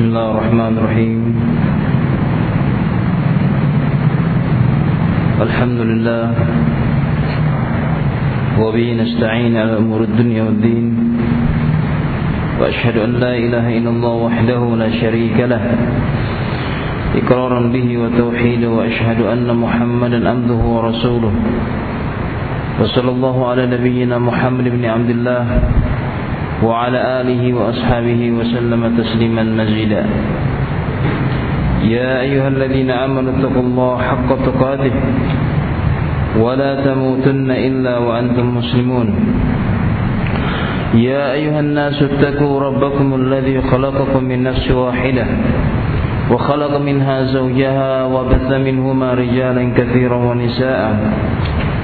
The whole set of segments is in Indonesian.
بسم الله الرحمن الرحيم الحمد لله وبه نستعين على أمور الدنيا والدين وأشهد أن لا إله إلا الله وحده لا شريك له إقرارا به وتوحيدا وأشهد أن محمدا عبده ورسوله وصلى الله على نبينا محمد بن عبد الله وعلى آله وأصحابه وسلم تسليما مزيدا. يا أيها الذين آمنوا اتقوا الله حق تقاته. ولا تموتن إلا وأنتم مسلمون. يا أيها الناس اتقوا ربكم الذي خلقكم من نفس واحدة. وخلق منها زوجها وبث منهما رجالا كثيرا ونساء.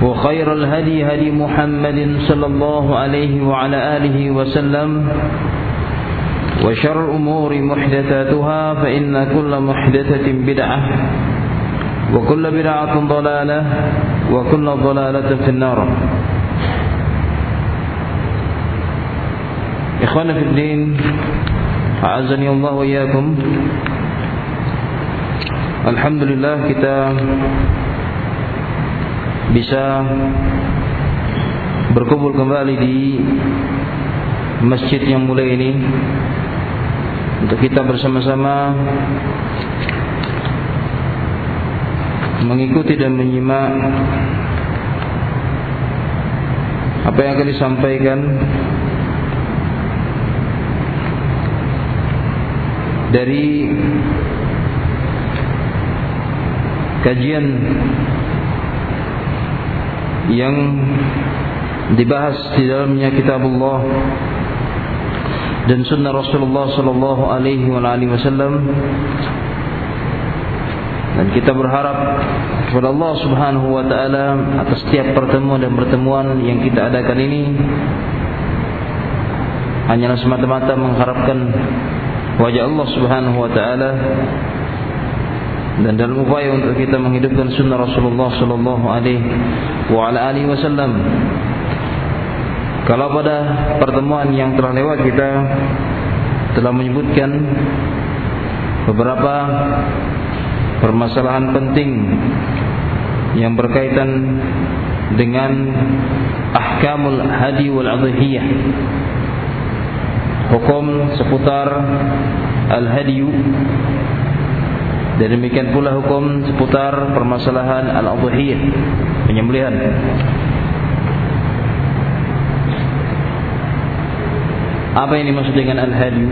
وخير الهدي هدي محمد صلى الله عليه وعلى آله وسلم وشر الأمور محدثاتها فإن كل محدثة بدعة وكل بدعة ضلالة وكل ضلالة في النار. إخوانا في الدين أعزني الله وإياكم. Alhamdulillah kita bisa berkumpul kembali di masjid yang mulia ini untuk kita bersama-sama mengikuti dan menyimak apa yang akan disampaikan dari kajian yang dibahas di dalamnya kitabullah dan sunnah Rasulullah sallallahu alaihi wasallam. Dan kita berharap kepada Allah Subhanahu wa taala atas setiap pertemuan dan pertemuan yang kita adakan ini. Hanyalah semata-mata mengharapkan wajah Allah Subhanahu wa taala dan dalam upaya untuk kita menghidupkan sunnah Rasulullah sallallahu alaihi wa ala alihi wasallam. Kalau pada pertemuan yang telah lewat kita telah menyebutkan beberapa permasalahan penting yang berkaitan dengan ahkamul hadi wal adhiyah. Hukum seputar al-hadiyu dan demikian pula hukum seputar permasalahan al-adhiyah, penyembelihan. Apa yang dimaksud dengan al-hadi?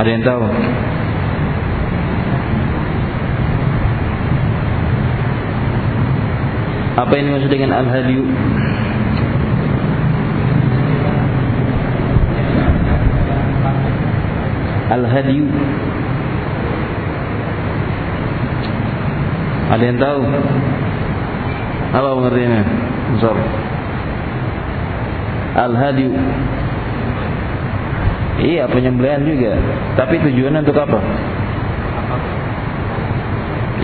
Ada yang tahu? Apa yang dimaksud dengan al-hadi? Al-Hadiyu Ada yang tahu? Apa pengertiannya? Besar Al-Hadiyu Iya penyembelihan juga Tapi tujuannya untuk apa?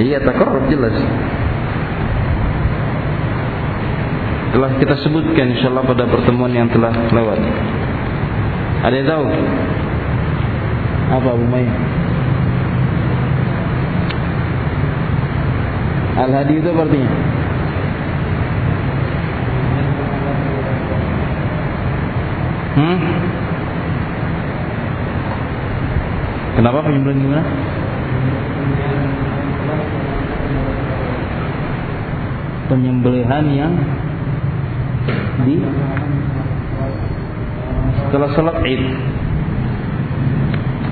Iya takarruf jelas Telah kita sebutkan insyaAllah pada pertemuan yang telah lewat Ada yang tahu? Apa Abu May? Al-Hadi itu artinya? Hmm? Kenapa penyembelihan gimana? Penyembelihan yang di setelah salat Id.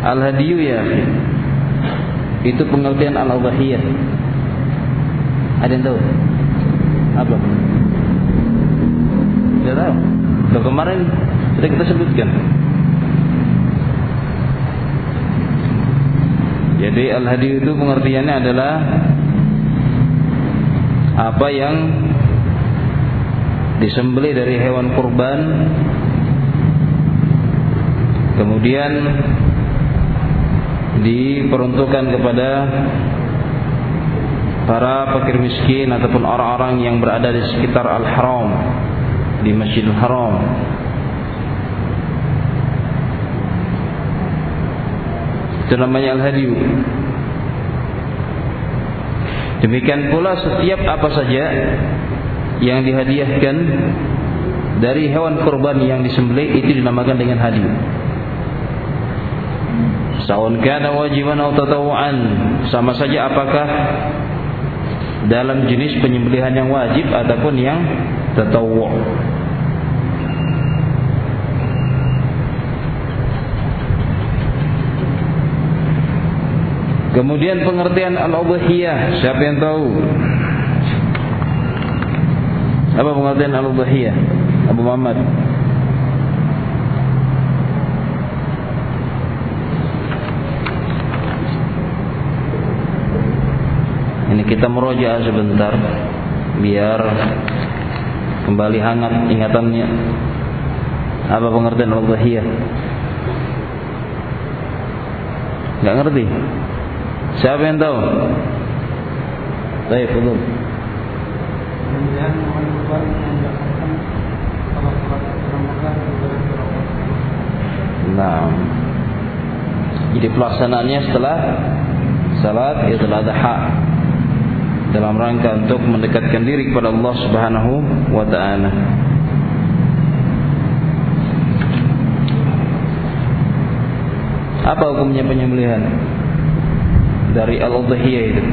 Al-hadiyu ya. Itu pengertian Al-Ubahiyah Ada yang tahu? Apa? Tidak tahu. Loh, kemarin sudah kita sebutkan. Jadi al-hadiyu itu pengertiannya adalah apa yang disembeli dari hewan kurban kemudian diperuntukkan kepada para fakir miskin ataupun orang-orang yang berada di sekitar Al-Haram di Masjidil Haram. Itu namanya Al-Hadiyu demikian pula setiap apa saja yang dihadiahkan dari hewan kurban yang disembelih itu dinamakan dengan hadiah Saun kana wajiban atau tatawuan sama saja apakah dalam jenis penyembelihan yang wajib ataupun yang tatawwu. Kemudian pengertian al-udhiyah, siapa yang tahu? Apa pengertian al-udhiyah? Abu Muhammad. Ini kita meroja sebentar biar kembali hangat ingatannya. Apa pengertian al-udhiyah? Enggak ngerti? Siapa yang tahu? Baik, belum. Nah, jadi pelaksanaannya setelah salat Idul Adha dalam rangka untuk mendekatkan diri kepada Allah Subhanahu wa taala. Apa hukumnya penyembelihan dari al-udhiyah itu?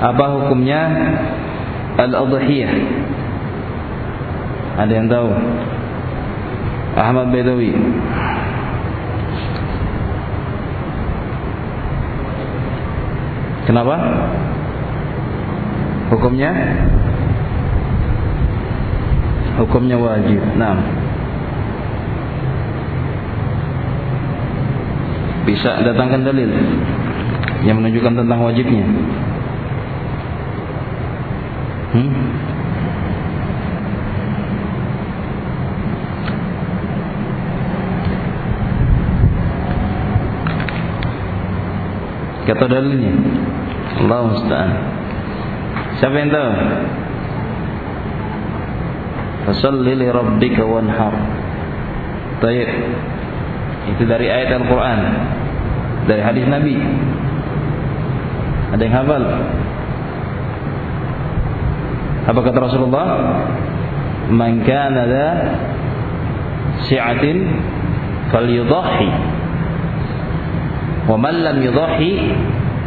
Apa hukumnya al-udhiyah? Ada yang tahu? Ahmad Bedawi. Kenapa? Hukumnya? Hukumnya wajib. Nah. Bisa datangkan dalil yang menunjukkan tentang wajibnya. Hmm? Kata dalilnya. Allah musta'an. Siapa yang tahu? Fasalli li rabbika wanhar. Itu dari ayat Al-Qur'an. Dari hadis Nabi. Ada yang hafal? Apa kata Rasulullah? Man kana dha si'atin falyudhi. Wa man lam yudhi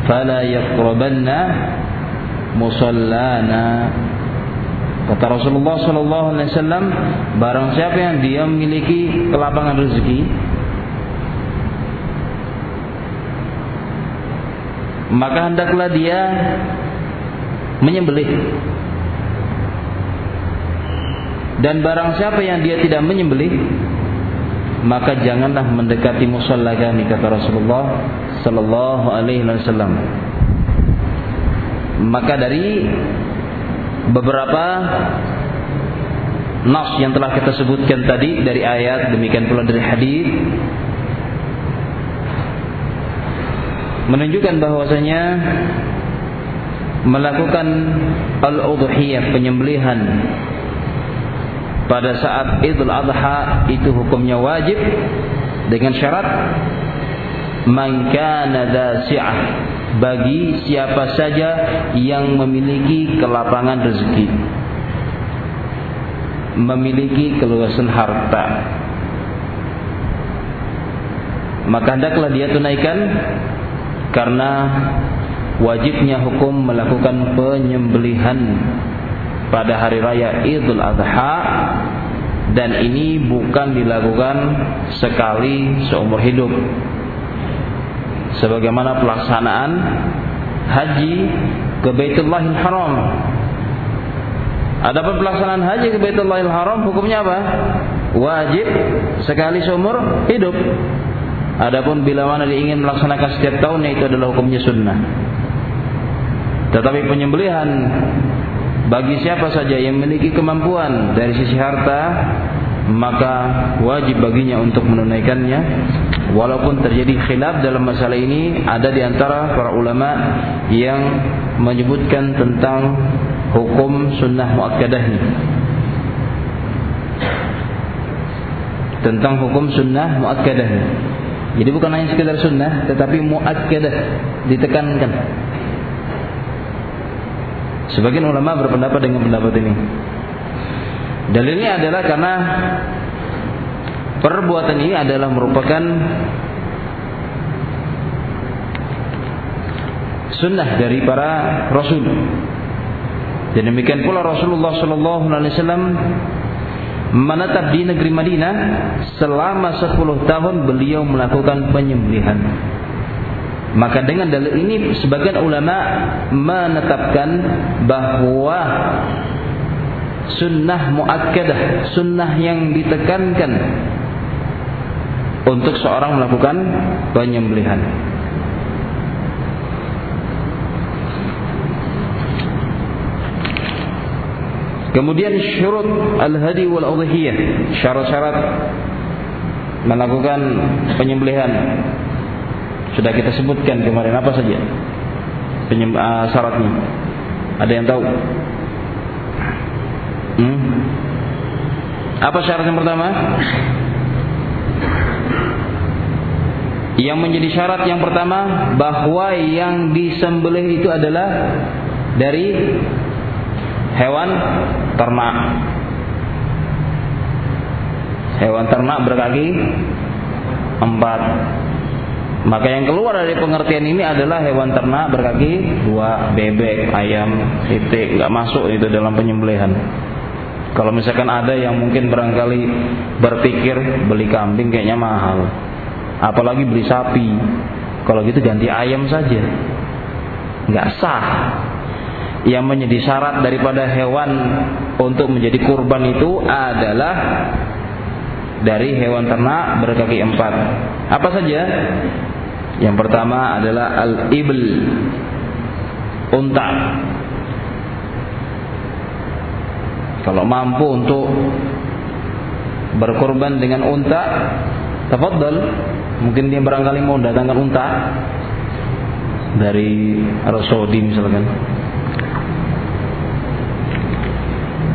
fala yaqrabanna musallana kata Rasulullah sallallahu alaihi wasallam barang siapa yang dia memiliki kelapangan rezeki maka hendaklah dia menyembelih. Dan barang siapa yang dia tidak menyembelih maka janganlah mendekati musalla kami kata Rasulullah sallallahu alaihi wasallam. Maka dari beberapa nas yang telah kita sebutkan tadi dari ayat demikian pula dari hadis menunjukkan bahwasanya melakukan al-udhiyah penyembelihan pada saat Idul Adha itu hukumnya wajib dengan syarat man kana dasi'ah bagi siapa saja yang memiliki kelapangan rezeki. Memiliki keluasan harta. Maka hendaklah dia tunaikan karena wajibnya hukum melakukan penyembelihan pada hari raya Idul Adha. Dan ini bukan dilakukan sekali seumur hidup sebagaimana pelaksanaan haji ke Baitullahil Haram Adapun pelaksanaan haji ke Baitullahil Haram hukumnya apa? Wajib sekali seumur hidup. Adapun bila mana dia ingin melaksanakan setiap tahunnya itu adalah hukumnya sunnah. Tetapi penyembelihan bagi siapa saja yang memiliki kemampuan dari sisi harta maka wajib baginya untuk menunaikannya. Walaupun terjadi khilaf dalam masalah ini ada di antara para ulama yang menyebutkan tentang hukum sunnah muakkadah tentang hukum sunnah muakkadah jadi bukan hanya sekedar sunnah tetapi muakkadah ditekankan. Sebagian ulama berpendapat dengan pendapat ini Dalilnya adalah karena perbuatan ini adalah merupakan sunnah dari para rasul. Dan demikian pula Rasulullah Sallallahu Alaihi Wasallam menetap di negeri Madinah selama 10 tahun beliau melakukan penyembelihan. Maka dengan dalil ini sebagian ulama menetapkan bahwa sunnah muakkadah, sunnah yang ditekankan untuk seorang melakukan penyembelihan. Kemudian syurut al-hadi wal udhiyah, syarat-syarat melakukan penyembelihan. Sudah kita sebutkan kemarin apa saja uh, syaratnya. Ada yang tahu? Hmm? Apa syarat yang pertama? Yang menjadi syarat yang pertama bahwa yang disembelih itu adalah dari hewan ternak. Hewan ternak berkaki empat. Maka yang keluar dari pengertian ini adalah hewan ternak berkaki dua, bebek, ayam, titik, nggak masuk itu dalam penyembelihan. Kalau misalkan ada yang mungkin barangkali berpikir beli kambing kayaknya mahal, apalagi beli sapi. Kalau gitu ganti ayam saja, nggak sah. Yang menjadi syarat daripada hewan untuk menjadi kurban itu adalah dari hewan ternak berkaki empat. Apa saja? Yang pertama adalah al-ibl, unta. Kalau mampu untuk berkorban dengan unta, tafadhal. Mungkin dia barangkali mau datangkan unta dari Arab Saudi misalkan.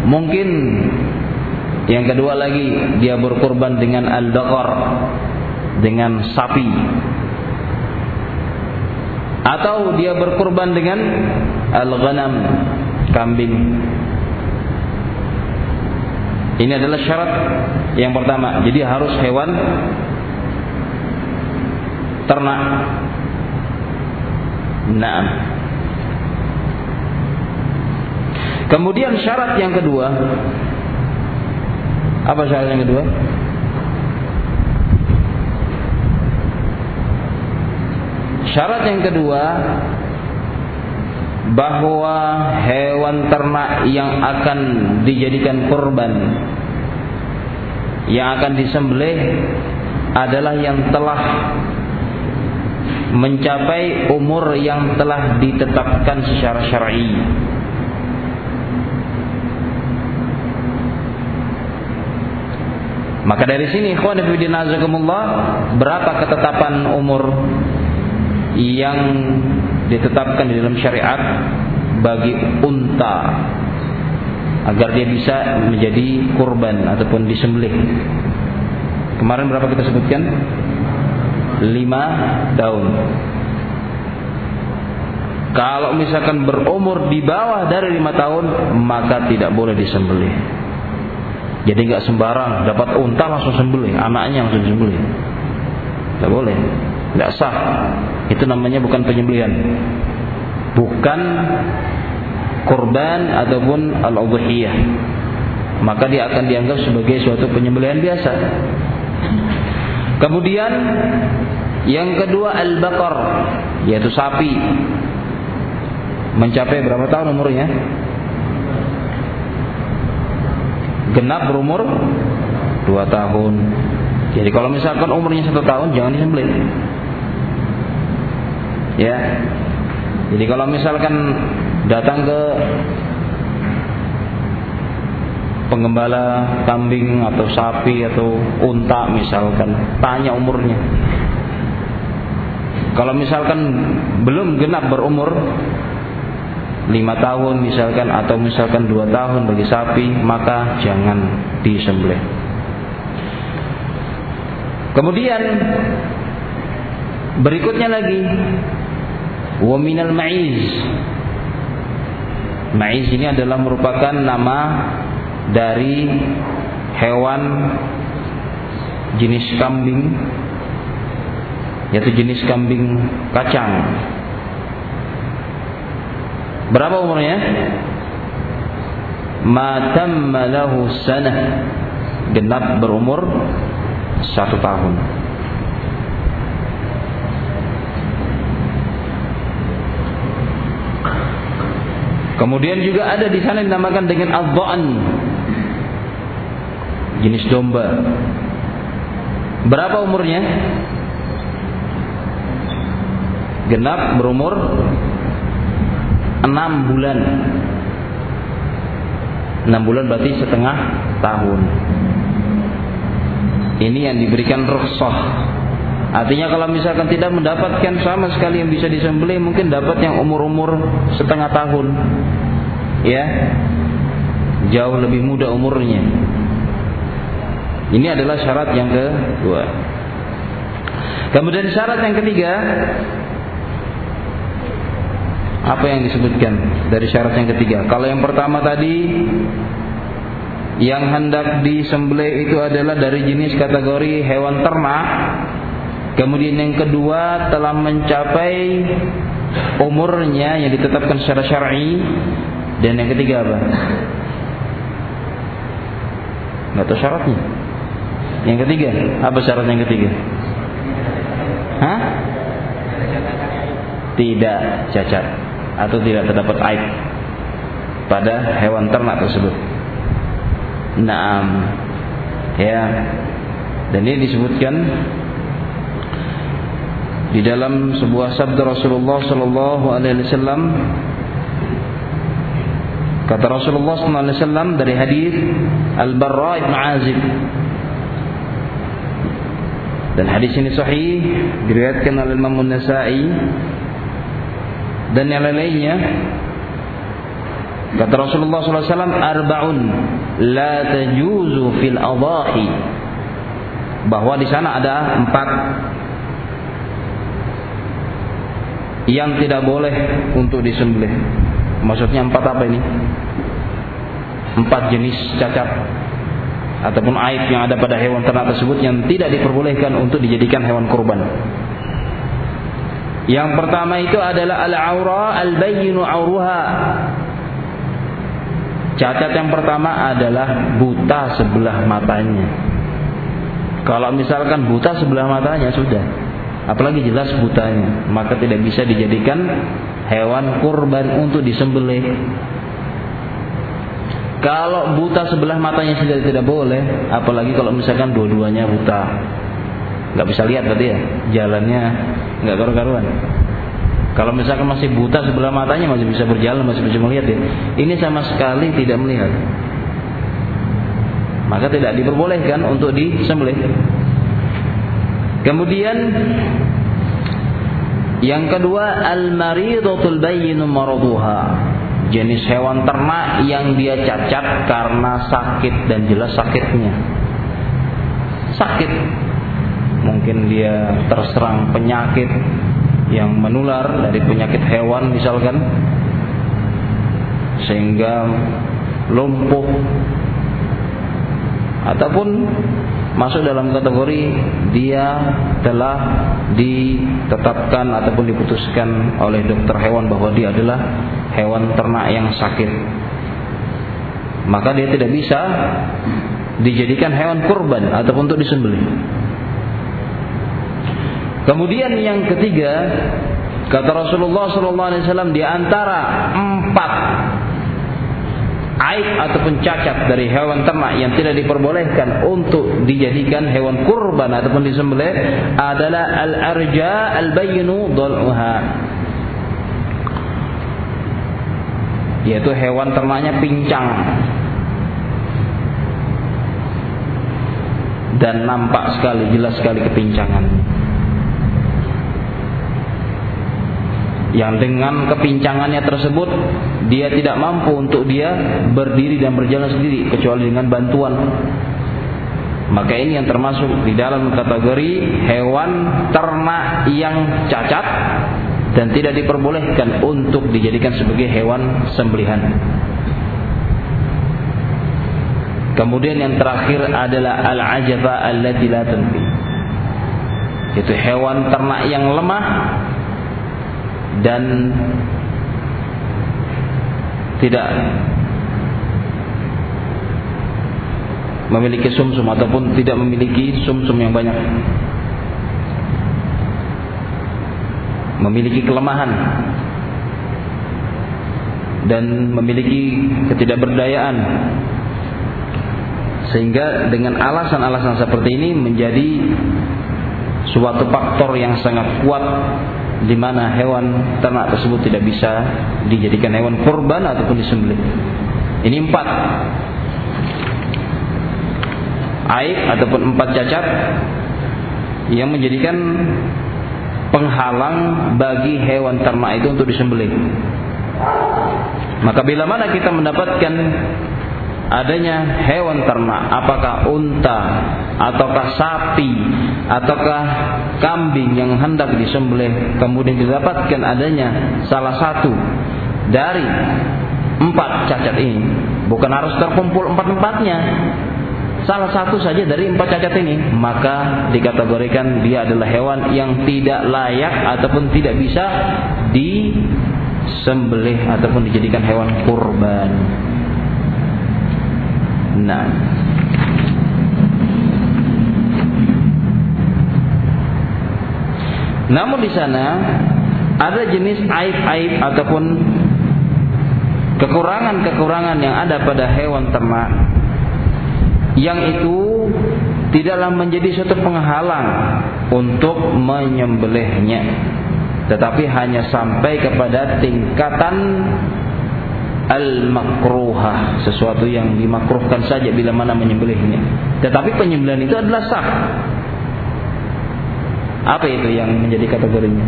Mungkin yang kedua lagi dia berkorban dengan al-daqar dengan sapi atau dia berkorban dengan al-ghanam kambing ini adalah syarat yang pertama. Jadi harus hewan ternak. Nah. Kemudian syarat yang kedua apa syarat yang kedua? Syarat yang kedua bahwa hewan ternak yang akan dijadikan kurban yang akan disembelih adalah yang telah mencapai umur yang telah ditetapkan secara syar'i. Maka dari sini ikhwan berapa ketetapan umur yang ditetapkan di dalam syariat bagi unta agar dia bisa menjadi kurban ataupun disembelih. Kemarin berapa kita sebutkan? Lima tahun. Kalau misalkan berumur di bawah dari lima tahun, maka tidak boleh disembelih. Jadi nggak sembarang dapat unta langsung sembelih, anaknya langsung disembelih. Tidak boleh, tidak sah. Itu namanya bukan penyembelihan. Bukan kurban ataupun al-udhiyah. Maka dia akan dianggap sebagai suatu penyembelihan biasa. Kemudian yang kedua al-baqar yaitu sapi. Mencapai berapa tahun umurnya? Genap berumur 2 tahun. Jadi kalau misalkan umurnya satu tahun jangan disembelih. Ya. Jadi kalau misalkan datang ke penggembala kambing atau sapi atau unta misalkan tanya umurnya. Kalau misalkan belum genap berumur lima tahun misalkan atau misalkan dua tahun bagi sapi maka jangan disembelih. Kemudian berikutnya lagi waminal ma'iz. Ma'iz ini adalah merupakan nama dari hewan jenis kambing yaitu jenis kambing kacang. Berapa umurnya? Matam lahu sanah. Genap berumur satu tahun Kemudian juga ada di sana dinamakan dengan adzan jenis domba. Berapa umurnya? Genap berumur 6 bulan. 6 bulan berarti setengah tahun. Ini yang diberikan rukhsah. Artinya kalau misalkan tidak mendapatkan sama sekali yang bisa disembelih, mungkin dapat yang umur-umur setengah tahun. Ya. Jauh lebih muda umurnya. Ini adalah syarat yang kedua. Kemudian syarat yang ketiga apa yang disebutkan dari syarat yang ketiga? Kalau yang pertama tadi yang hendak disembelih itu adalah dari jenis kategori hewan ternak. Kemudian yang kedua telah mencapai umurnya yang ditetapkan secara syar'i dan yang ketiga apa? Nggak tahu syaratnya. Yang ketiga, apa syarat yang ketiga? Hah? Tidak cacat atau tidak terdapat aib pada hewan ternak tersebut. Naam. Ya. Dan ini disebutkan di dalam sebuah sabda Rasulullah sallallahu alaihi wasallam kata Rasulullah sallallahu alaihi wasallam dari hadis Al-Barra bin Azib. Dan hadis ini sahih diriwayatkan oleh Imam An-Nasa'i dan yang lainnya kata Rasulullah SAW arbaun la tajuzu fil adahi bahwa di sana ada empat yang tidak boleh untuk disembelih maksudnya empat apa ini empat jenis cacat ataupun aib yang ada pada hewan ternak tersebut yang tidak diperbolehkan untuk dijadikan hewan kurban. Yang pertama itu adalah al-aura al-bayyinu auruha. Cacat yang pertama adalah buta sebelah matanya. Kalau misalkan buta sebelah matanya sudah, apalagi jelas butanya, maka tidak bisa dijadikan hewan kurban untuk disembelih kalau buta sebelah matanya sudah tidak boleh, apalagi kalau misalkan dua-duanya buta. Nggak bisa lihat berarti ya, jalannya nggak karu-karuan. Kalau misalkan masih buta sebelah matanya masih bisa berjalan, masih bisa melihat ya. Ini sama sekali tidak melihat. Maka tidak diperbolehkan untuk disembelih. Kemudian yang kedua al-maridatul bayyinu maraduha jenis hewan ternak yang dia cacat karena sakit dan jelas sakitnya. Sakit. Mungkin dia terserang penyakit yang menular dari penyakit hewan misalkan sehingga lumpuh ataupun masuk dalam kategori dia telah ditetapkan ataupun diputuskan oleh dokter hewan bahwa dia adalah hewan ternak yang sakit. Maka dia tidak bisa dijadikan hewan kurban ataupun untuk disembelih. Kemudian yang ketiga kata Rasulullah SAW di antara empat aib ataupun cacat dari hewan ternak yang tidak diperbolehkan untuk dijadikan hewan kurban ataupun disembelih adalah al-arja al-bayyinu dhal'uha. Yaitu hewan ternaknya pincang. Dan nampak sekali jelas sekali kepincangan yang dengan kepincangannya tersebut dia tidak mampu untuk dia berdiri dan berjalan sendiri kecuali dengan bantuan maka ini yang termasuk di dalam kategori hewan ternak yang cacat dan tidak diperbolehkan untuk dijadikan sebagai hewan sembelihan. Kemudian yang terakhir adalah al-ajaba allati la. Itu hewan ternak yang lemah dan tidak memiliki sumsum ataupun tidak memiliki sumsum yang banyak. Memiliki kelemahan dan memiliki ketidakberdayaan. Sehingga dengan alasan-alasan seperti ini menjadi suatu faktor yang sangat kuat di mana hewan ternak tersebut tidak bisa dijadikan hewan kurban ataupun disembelih. Ini empat aib ataupun empat cacat yang menjadikan penghalang bagi hewan ternak itu untuk disembelih. Maka bila mana kita mendapatkan adanya hewan ternak, apakah unta, ataukah sapi, ataukah kambing yang hendak disembelih, kemudian didapatkan adanya salah satu dari empat cacat ini, bukan harus terkumpul empat-empatnya, salah satu saja dari empat cacat ini, maka dikategorikan dia adalah hewan yang tidak layak ataupun tidak bisa disembelih ataupun dijadikan hewan kurban. Nah. Namun di sana ada jenis aib-aib ataupun kekurangan-kekurangan yang ada pada hewan ternak yang itu tidaklah menjadi suatu penghalang untuk menyembelihnya tetapi hanya sampai kepada tingkatan al-makruhah, sesuatu yang dimakruhkan saja bila mana menyembelihnya. Tetapi penyembelihan itu adalah sah. Apa itu yang menjadi kategorinya?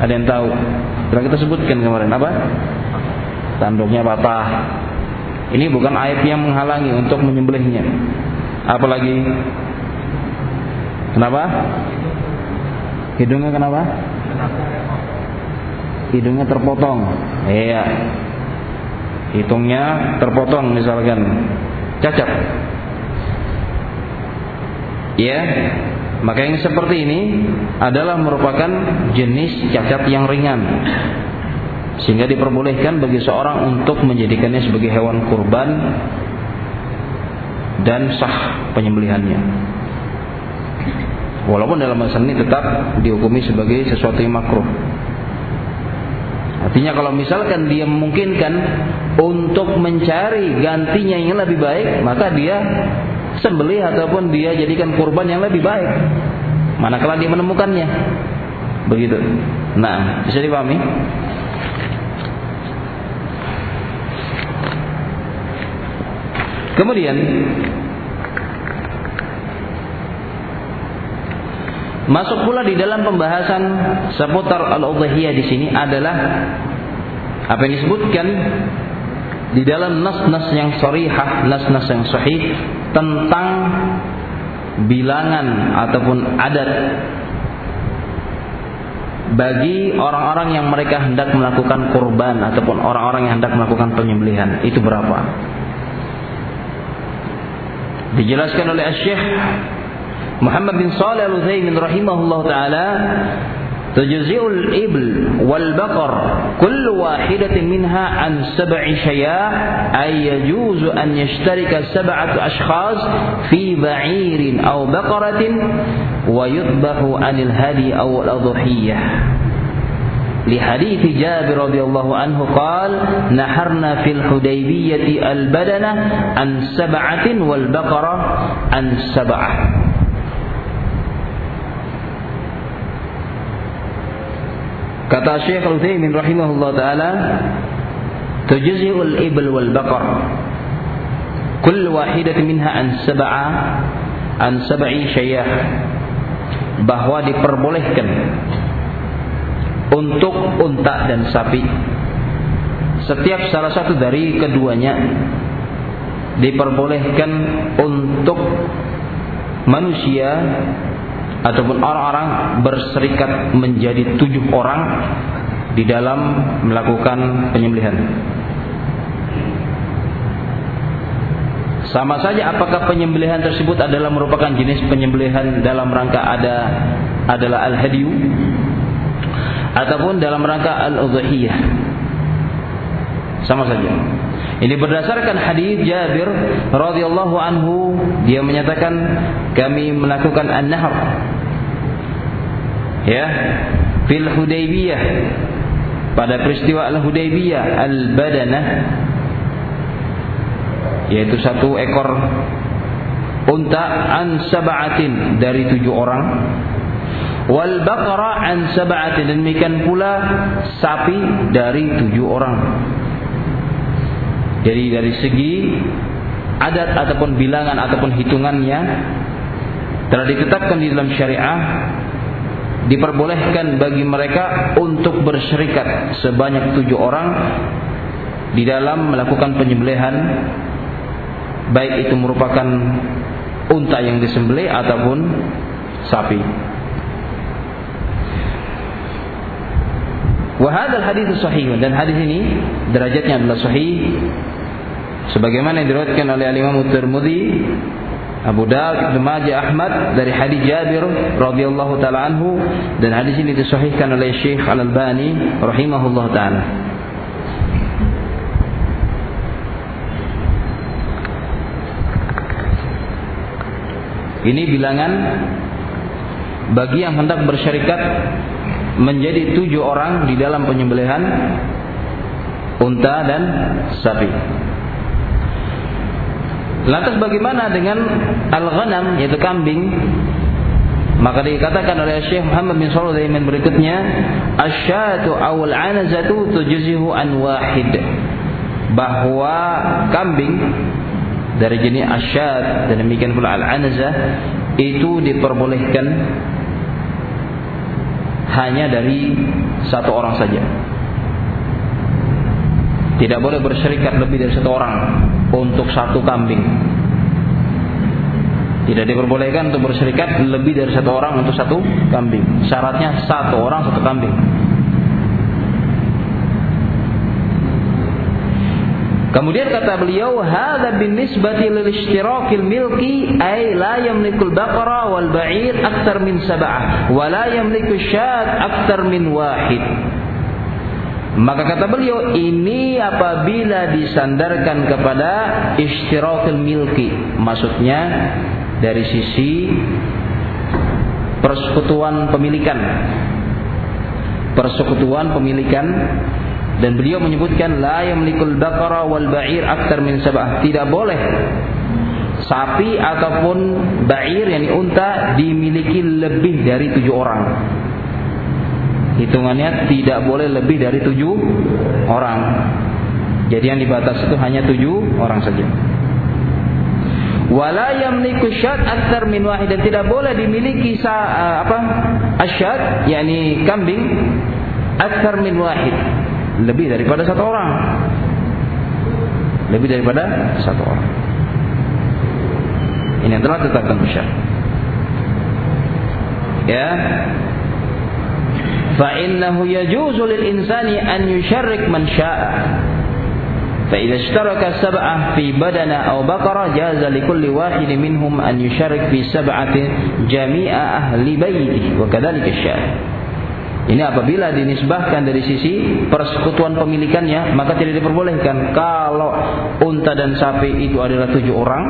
Ada yang tahu? Telah kita sebutkan kemarin apa? Tanduknya patah. Ini bukan aib yang menghalangi untuk menyembelihnya. Apalagi Kenapa? Hidungnya kenapa? Hidungnya terpotong. Iya hitungnya terpotong misalkan. Cacat ya maka yang seperti ini adalah merupakan jenis cacat yang ringan. Sehingga diperbolehkan bagi seorang untuk menjadikannya sebagai hewan kurban dan sah penyembelihannya. Walaupun dalam masalah ini tetap dihukumi sebagai sesuatu yang makruh. Artinya kalau misalkan dia memungkinkan untuk mencari gantinya yang lebih baik, maka dia sembelih ataupun dia jadikan kurban yang lebih baik. Manakala dia menemukannya. Begitu. Nah, bisa dipahami? Kemudian Masuk pula di dalam pembahasan seputar al-udhiyah di sini adalah apa yang disebutkan di dalam nas-nas yang sharihah, nas-nas yang sahih tentang bilangan ataupun adat bagi orang-orang yang mereka hendak melakukan kurban ataupun orang-orang yang hendak melakukan penyembelihan itu berapa? Dijelaskan oleh Syekh Muhammad bin Salih Al-Utsaimin rahimahullah taala تجزئ الإبل والبقر كل واحدة منها عن سبع شياء أي يجوز أن يشترك سبعة أشخاص في بعير أو بقرة ويذبح عن الهدي أو الأضحية. لحديث جابر رضي الله عنه قال نحرنا في الحديبية البدنة عن سبعة والبقرة عن سبعة. Kata Syekh Al-Utsaimin rahimahullah taala, tujzi'ul ibl wal baqar. Kull wahidatin minha an sab'a an sab'i syayah. Bahwa diperbolehkan untuk unta dan sapi. Setiap salah satu dari keduanya diperbolehkan untuk manusia ataupun orang-orang berserikat menjadi tujuh orang di dalam melakukan penyembelihan. Sama saja apakah penyembelihan tersebut adalah merupakan jenis penyembelihan dalam rangka ada adalah al-hadiyu ataupun dalam rangka al-udhiyah. Sama saja. Ini berdasarkan hadis Jabir radhiyallahu anhu dia menyatakan kami melakukan an-nahr. Ya fil Hudaybiyah pada peristiwa al-Hudaybiyah al-badanah yaitu satu ekor unta an sab'atin dari tujuh orang wal baqara an sab'atin demikian pula sapi dari tujuh orang jadi dari segi adat ataupun bilangan ataupun hitungannya telah ditetapkan di dalam syariah diperbolehkan bagi mereka untuk bersyirikat sebanyak tujuh orang di dalam melakukan penyembelihan baik itu merupakan unta yang disembelih ataupun sapi. Wahadal hadis sahih dan hadis ini derajatnya adalah sahih sebagaimana yang diriwayatkan oleh Imam Tirmidzi, Abu Dawud, Ibnu Majah, Ahmad dari hadis Jabir radhiyallahu taala anhu dan hadis ini disahihkan oleh Syekh Al-Albani rahimahullah taala. Ini bilangan bagi yang hendak bersyarikat menjadi tujuh orang di dalam penyembelihan unta dan sapi. Lantas bagaimana dengan al-ghanam yaitu kambing? Maka dikatakan oleh Syekh Muhammad bin Shalih Al berikutnya, asyatu awal anazatu tujzihu an wahid. Bahwa kambing dari jenis asyad dan demikian pula al-anazah itu diperbolehkan hanya dari satu orang saja. Tidak boleh bersyarikat lebih dari satu orang untuk satu kambing. Tidak diperbolehkan untuk bersyarikat lebih dari satu orang untuk satu kambing. Syaratnya satu orang satu kambing. Kemudian kata beliau, "Hadza binisbati lil ishtirakil milki ay la yamliku al-baqara wal ba'ir akthar min sab'ah wa la yamliku syat akthar min wahid." Maka kata beliau, ini apabila disandarkan kepada ishtirakil milki, maksudnya dari sisi persekutuan pemilikan. Persekutuan pemilikan dan beliau menyebutkan la yamlikul baqara wal ba'ir aktar min sab'ah. Tidak boleh sapi ataupun ba'ir yakni unta dimiliki lebih dari tujuh orang. Hitungannya tidak boleh lebih dari tujuh orang. Jadi yang dibatasi itu hanya tujuh orang saja. Wala yamliku syad aktar min wahid dan tidak boleh dimiliki sa, uh, apa? asyad yakni kambing aktar min wahid lebih daripada satu orang. Lebih daripada satu orang. Ini فإنه يجوز للإنسان أن يشرك من شاء فإذا اشترك سبعة في ishtaraka أو بقرة جاز لكل واحد منهم أن kulli في سبعة جميع أهل بيته وكذلك jami'a ini apabila dinisbahkan dari sisi persekutuan pemilikannya, maka tidak diperbolehkan. Kalau unta dan sapi itu adalah tujuh orang,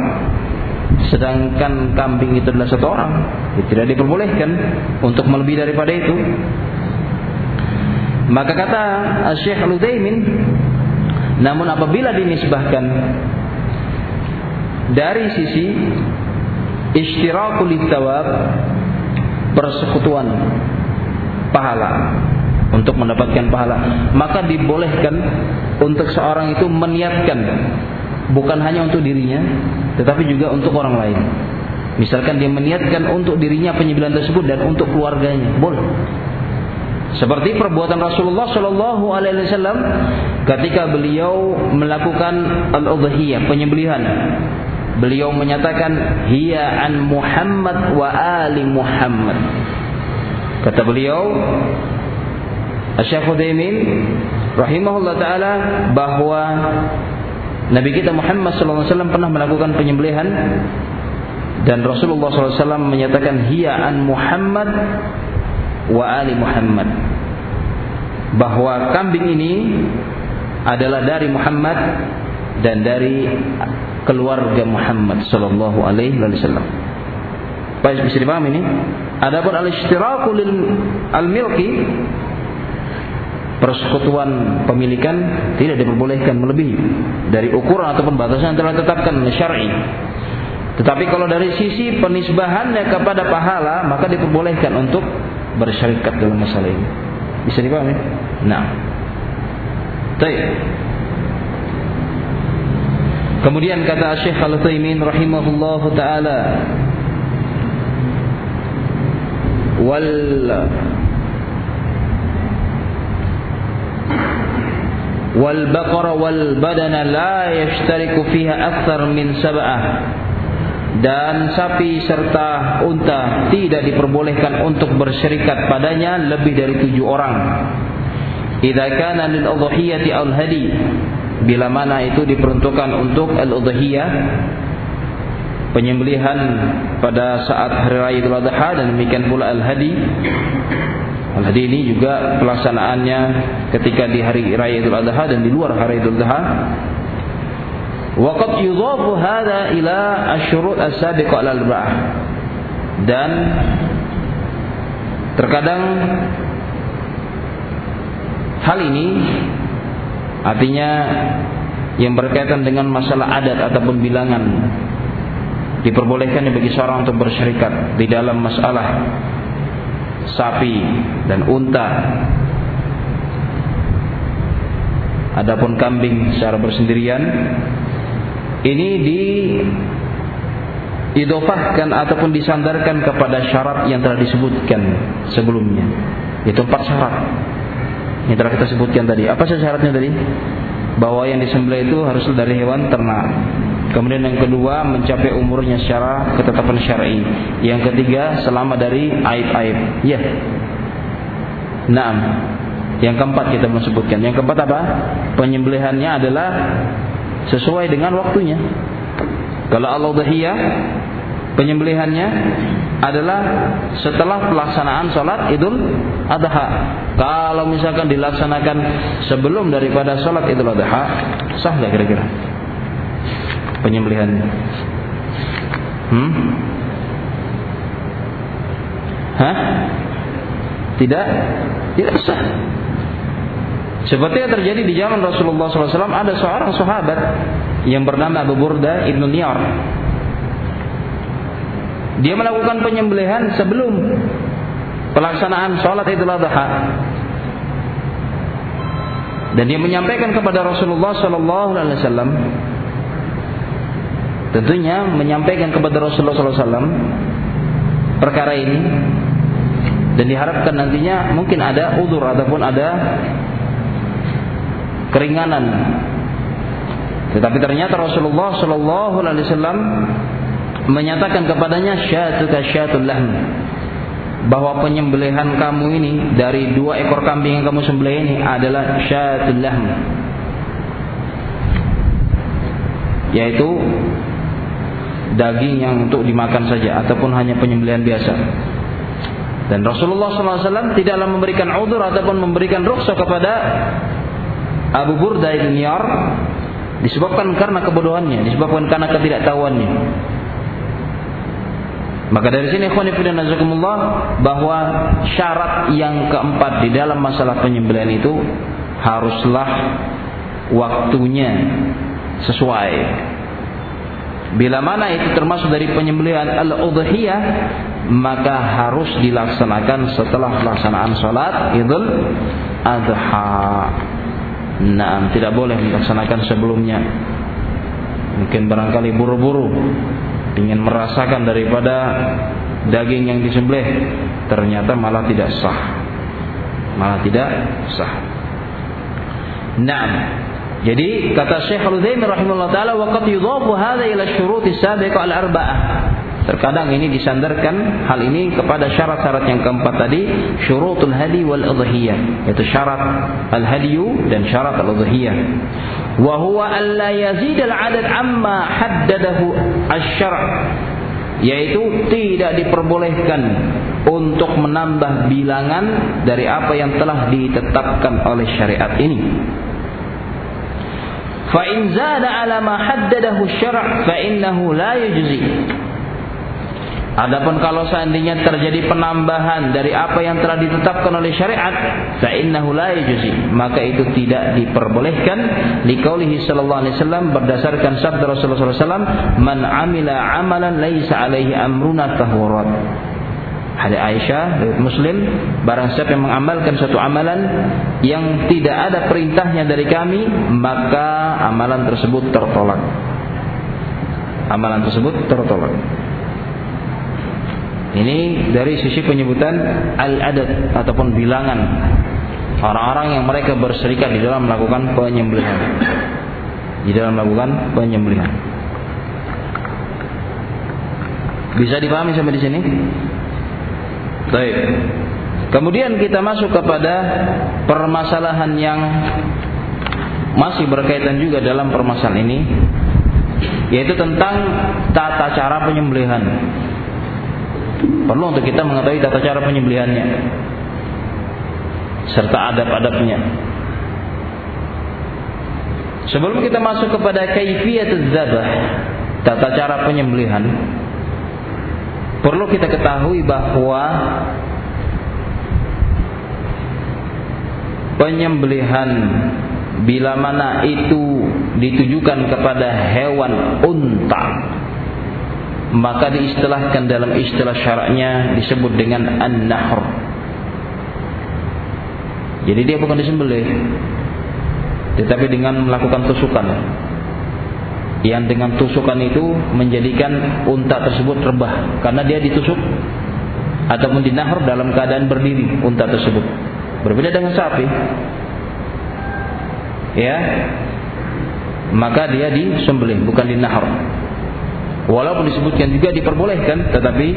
sedangkan kambing itu adalah satu orang, ya tidak diperbolehkan untuk melebihi daripada itu. Maka kata Syekh Al-Utsaimin, namun apabila dinisbahkan dari sisi istirakul thawab persekutuan pahala untuk mendapatkan pahala maka dibolehkan untuk seorang itu meniatkan bukan hanya untuk dirinya tetapi juga untuk orang lain. Misalkan dia meniatkan untuk dirinya penyembelihan tersebut dan untuk keluarganya boleh seperti perbuatan Rasulullah Shallallahu Alaihi Wasallam ketika beliau melakukan al-udhiyah penyembelihan. Beliau menyatakan hiya an Muhammad wa ali Muhammad. Kata beliau Syekh Utsaimin rahimahullah taala bahwa Nabi kita Muhammad sallallahu alaihi wasallam pernah melakukan penyembelihan dan Rasulullah SAW menyatakan hiya an Muhammad wa ali Muhammad bahwa kambing ini adalah dari Muhammad dan dari keluarga Muhammad sallallahu alaihi wasallam. Baik bisa dipahami ini? Adapun al-ishtiraku lil al-milki persekutuan pemilikan tidak diperbolehkan melebihi dari ukuran ataupun batasan yang telah ditetapkan syar'i. Tetapi kalau dari sisi penisbahannya kepada pahala maka diperbolehkan untuk bersyarikat dalam masalah ini. Bisa dipahami? Nah. Baik. Kemudian kata Syekh Al-Utsaimin rahimahullahu taala wal wal baqara wal badana la yashtariku fiha akthar min sab'ah dan sapi serta unta tidak diperbolehkan untuk bersyirikat padanya lebih dari tujuh orang. Idza kana lil udhiyati al hadi bila mana itu diperuntukkan untuk al udhiyah penyembelihan pada saat hari raya Idul Adha dan demikian pula al hadi Al-hadi ini juga pelaksanaannya ketika di hari raya Idul Adha dan di luar hari Idul Adha. Waqad yudhafu hadha ila asyurut as-sabiqah al-arba'ah. Dan terkadang hal ini artinya yang berkaitan dengan masalah adat ataupun bilangan diperbolehkan bagi seorang untuk bersyarikat di dalam masalah sapi dan unta. Adapun kambing secara bersendirian ini di idofahkan ataupun disandarkan kepada syarat yang telah disebutkan sebelumnya. Itu empat syarat yang telah kita sebutkan tadi. Apa sih syaratnya tadi? Bahwa yang disembelih itu harus dari hewan ternak. Kemudian yang kedua mencapai umurnya secara ketetapan syar'i. Yang ketiga selama dari aib-aib. Ya. Naam. Yang keempat kita sebutkan. Yang keempat apa? Penyembelihannya adalah sesuai dengan waktunya. Kalau Allah dahiyah penyembelihannya adalah setelah pelaksanaan sholat idul adha. Kalau misalkan dilaksanakan sebelum daripada sholat idul adha, sah nggak kira-kira? penyembelihannya. Hmm? Hah? Tidak? Tidak sah. Seperti yang terjadi di zaman Rasulullah SAW ada seorang sahabat yang bernama Abu Burda ibnu Niyar. Dia melakukan penyembelihan sebelum pelaksanaan sholat Idul Adha. Dan dia menyampaikan kepada Rasulullah SAW tentunya menyampaikan kepada Rasulullah SAW perkara ini dan diharapkan nantinya mungkin ada udur ataupun ada keringanan. Tetapi ternyata Rasulullah Shallallahu Alaihi Wasallam menyatakan kepadanya syatuka syatul lahm. Bahwa penyembelihan kamu ini dari dua ekor kambing yang kamu sembelih ini adalah syatul lahm. Yaitu daging yang untuk dimakan saja ataupun hanya penyembelihan biasa. Dan Rasulullah SAW tidaklah memberikan udur ataupun memberikan rukhsah kepada Abu Burda bin Yar disebabkan karena kebodohannya, disebabkan karena ketidaktahuannya. Maka dari sini ikhwan nazakumullah bahwa syarat yang keempat di dalam masalah penyembelihan itu haruslah waktunya sesuai. Bila mana itu termasuk dari penyembelihan al-udhiyah maka harus dilaksanakan setelah pelaksanaan salat Idul Adha. Nah, tidak boleh dilaksanakan sebelumnya. Mungkin barangkali buru-buru ingin merasakan daripada daging yang disembelih ternyata malah tidak sah. Malah tidak sah. Naam. Jadi kata Syekh Al-Utsaimin rahimahullah taala waqad yudhafu hadha ila syurutis sabiqah al-arba'ah. Terkadang ini disandarkan hal ini kepada syarat-syarat yang keempat tadi, syurutul hadi wal udhiyah, yaitu syarat al-hadiyu dan syarat al-udhiyah. Wa huwa alla yazid al-adad amma haddadahu asy-syar' yaitu tidak diperbolehkan untuk menambah bilangan dari apa yang telah ditetapkan oleh syariat ini. Zada ala ma haddadahu asy-syar' fa innahu la yujzi. Adapun kalau seandainya terjadi penambahan dari apa yang telah ditetapkan oleh syariat, fa la yajzi, maka itu tidak diperbolehkan liqaulihi sallallahu alaihi wasallam berdasarkan sabda Rasulullah sallallahu alaihi "Man amila amalan laisa alaihi amruna fahurat." Hadis Aisyah dari Muslim, barang siapa yang mengamalkan suatu amalan yang tidak ada perintahnya dari kami, maka amalan tersebut tertolak. Amalan tersebut tertolak. Ini dari sisi penyebutan al-adad ataupun bilangan orang-orang yang mereka berserikat di dalam melakukan penyembelihan. Di dalam melakukan penyembelihan. Bisa dipahami sampai di sini? Baik. Kemudian kita masuk kepada permasalahan yang masih berkaitan juga dalam permasalahan ini yaitu tentang tata cara penyembelihan. Perlu untuk kita mengetahui tata cara penyembelihannya serta adab-adabnya. Sebelum kita masuk kepada kaifiyatuz zabah, tata cara penyembelihan, perlu kita ketahui bahwa penyembelihan bila mana itu ditujukan kepada hewan unta maka diistilahkan dalam istilah syaraknya disebut dengan an-nahr. Jadi dia bukan disembelih, tetapi dengan melakukan tusukan. Yang dengan tusukan itu menjadikan unta tersebut rebah karena dia ditusuk ataupun dinahr dalam keadaan berdiri unta tersebut. Berbeda dengan sapi. Ya. Maka dia disembelih bukan dinahr. Walaupun disebutkan juga diperbolehkan, tetapi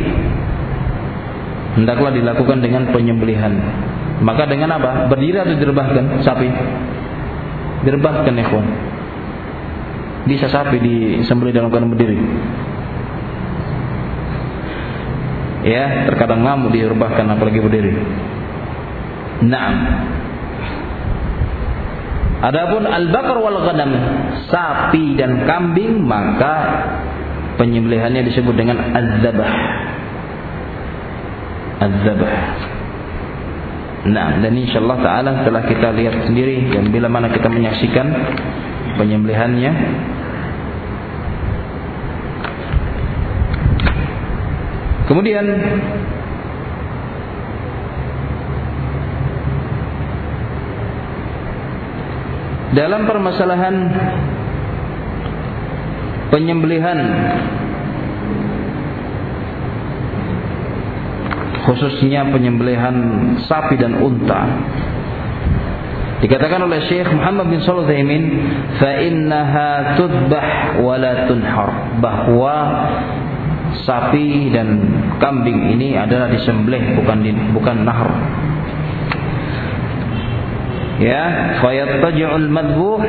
hendaklah dilakukan dengan penyembelihan. Maka dengan apa? Berdiri atau direbahkan sapi? Direbahkan ya kawan. Bisa sapi disembelih dalam keadaan berdiri. Ya, terkadang ngamuk direbahkan apalagi berdiri. Naam. Adapun al-bakar wal ghanam, sapi dan kambing maka penyembelihannya disebut dengan az-zabah. Az-zabah. Nah, dan insyaallah taala telah kita lihat sendiri dan bila mana kita menyaksikan penyembelihannya Kemudian dalam permasalahan penyembelihan. Khususnya penyembelihan sapi dan unta. Dikatakan oleh Syekh Muhammad bin Shalih fa innaha tudbah wa la tunhar. Bahwa sapi dan kambing ini adalah disembelih bukan di, bukan nahr ya fayattaji'ul madbuh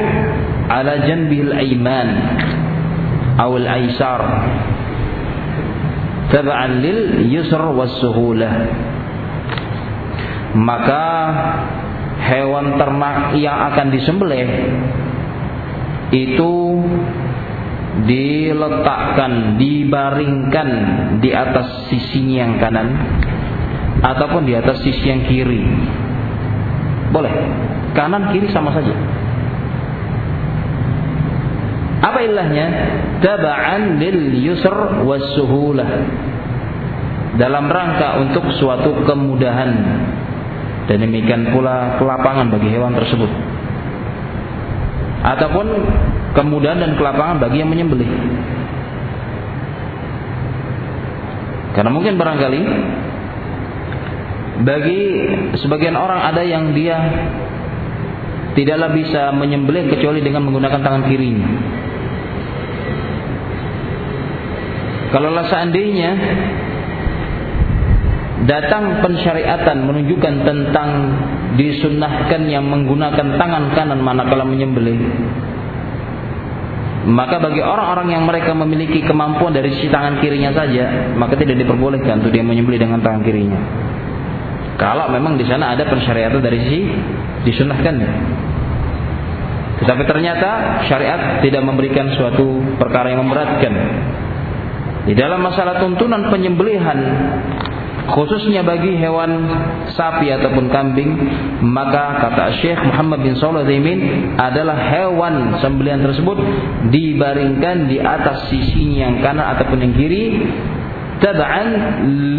ala janbihil aiman awal aisar tab'an lil yusr was suhulah maka hewan ternak yang akan disembelih itu diletakkan, dibaringkan di atas sisinya yang kanan ataupun di atas sisi yang kiri. Boleh. Kanan kiri sama saja. Apa ilahnya? Taba'an lil yusr was suhulah. Dalam rangka untuk suatu kemudahan dan demikian pula kelapangan bagi hewan tersebut. Ataupun kemudahan dan kelapangan bagi yang menyembelih. Karena mungkin barangkali bagi sebagian orang ada yang dia tidaklah bisa menyembelih kecuali dengan menggunakan tangan kirinya. Kalau seandainya datang pensyariatan menunjukkan tentang disunnahkan yang menggunakan tangan kanan manakala menyembelih maka bagi orang-orang yang mereka memiliki kemampuan dari sisi tangan kirinya saja, maka tidak diperbolehkan untuk dia menyembelih dengan tangan kirinya. Kalau memang di sana ada pensyariatan dari sisi disunahkan. Tetapi ternyata syariat tidak memberikan suatu perkara yang memberatkan. Di dalam masalah tuntunan penyembelihan khususnya bagi hewan sapi ataupun kambing maka kata Syekh Muhammad bin Shalih adalah hewan sembelihan tersebut dibaringkan di atas sisinya yang kanan ataupun yang kiri tab'an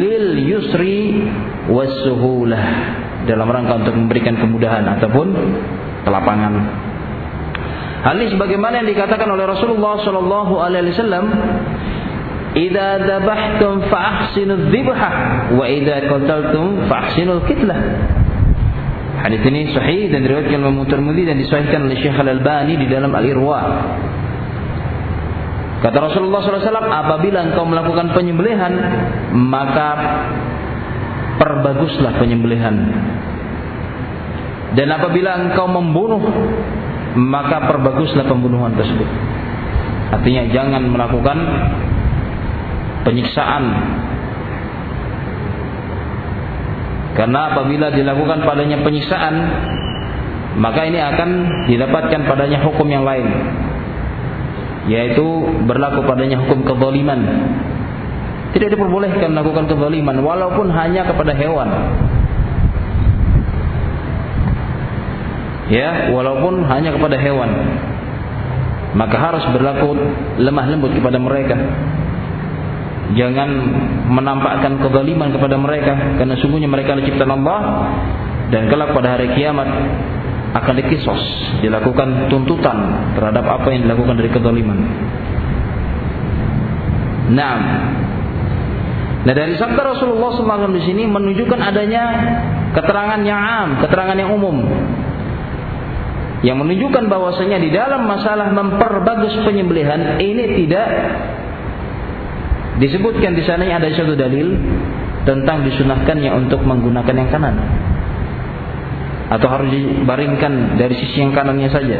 lil yusri wasuhulah dalam rangka untuk memberikan kemudahan ataupun kelapangan Hal ini sebagaimana yang dikatakan oleh Rasulullah Shallallahu Alaihi Wasallam Idza dzabhtum fa'ahsinudz dzibha wa idza qataltum fa'ahsinul kitlah. Hadis ini sahih dan diriwayatkan Imam Tirmidzi dan disahihkan oleh Syekh Al-Albani di dalam Al-Irwa. Kata Rasulullah SAW, apabila engkau melakukan penyembelihan, maka perbaguslah penyembelihan. Dan apabila engkau membunuh, maka perbaguslah pembunuhan tersebut. Artinya jangan melakukan penyiksaan. Karena apabila dilakukan padanya penyiksaan maka ini akan didapatkan padanya hukum yang lain. Yaitu berlaku padanya hukum kezaliman. Tidak diperbolehkan melakukan kezaliman walaupun hanya kepada hewan. Ya walaupun hanya kepada hewan. Maka harus berlaku lemah lembut kepada mereka Jangan menampakkan kezaliman kepada mereka karena sungguhnya mereka adalah ciptaan Allah dan kelak pada hari kiamat akan dikisos, dilakukan tuntutan terhadap apa yang dilakukan dari kezaliman. Nah, nah dari sabda Rasulullah SAW di sini menunjukkan adanya keterangan yang am, keterangan yang umum yang menunjukkan bahwasanya di dalam masalah memperbagus penyembelihan ini tidak Disebutkan di sana ada satu dalil tentang disunahkannya untuk menggunakan yang kanan. Atau harus dibaringkan dari sisi yang kanannya saja.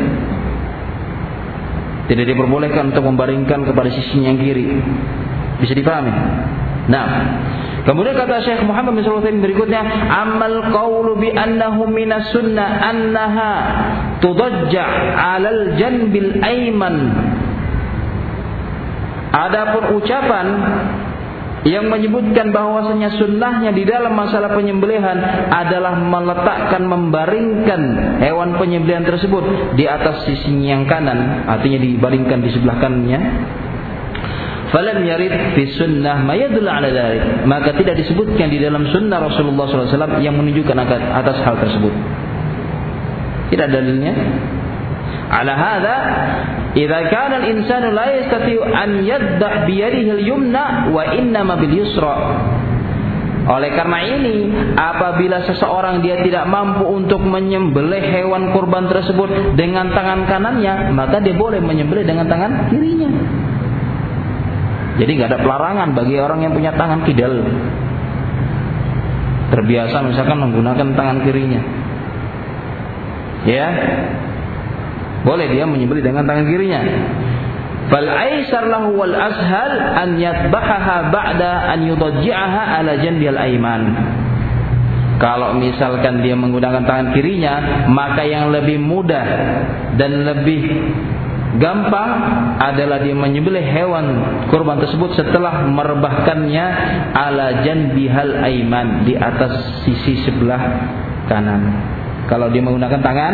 Tidak diperbolehkan untuk membaringkan kepada sisi yang kiri. Bisa dipahami? Nah, kemudian kata Syekh Muhammad bin Sulaiman berikutnya, amal qaulu bi annahu minas sunnah annaha tudajja 'alal janbil aiman Adapun ucapan yang menyebutkan bahwasanya sunnahnya di dalam masalah penyembelihan adalah meletakkan membaringkan hewan penyembelihan tersebut di atas sisinya yang kanan, artinya dibaringkan di sebelah kanannya. Falam yarid fi sunnah mayadul ala. Maka tidak disebutkan di dalam sunnah Rasulullah SAW yang menunjukkan atas hal tersebut. Tidak dalilnya. Ala hadza idza kana al-insanu la yastati'u an yaddah bi yadihi al-yumna wa innama bil yusra. Oleh karena ini, apabila seseorang dia tidak mampu untuk menyembelih hewan kurban tersebut dengan tangan kanannya, maka dia boleh menyembelih dengan tangan kirinya. Jadi nggak ada pelarangan bagi orang yang punya tangan kidal. Terbiasa misalkan menggunakan tangan kirinya. Ya, boleh dia menyembelih dengan tangan kirinya. Fal aisar lahu wal ashal an yatbahaha ba'da an yudajji'aha ala janbil aiman. Kalau misalkan dia menggunakan tangan kirinya, maka yang lebih mudah dan lebih gampang adalah dia menyembelih hewan kurban tersebut setelah merebahkannya ala janbihal aiman di atas sisi sebelah kanan. Kalau dia menggunakan tangan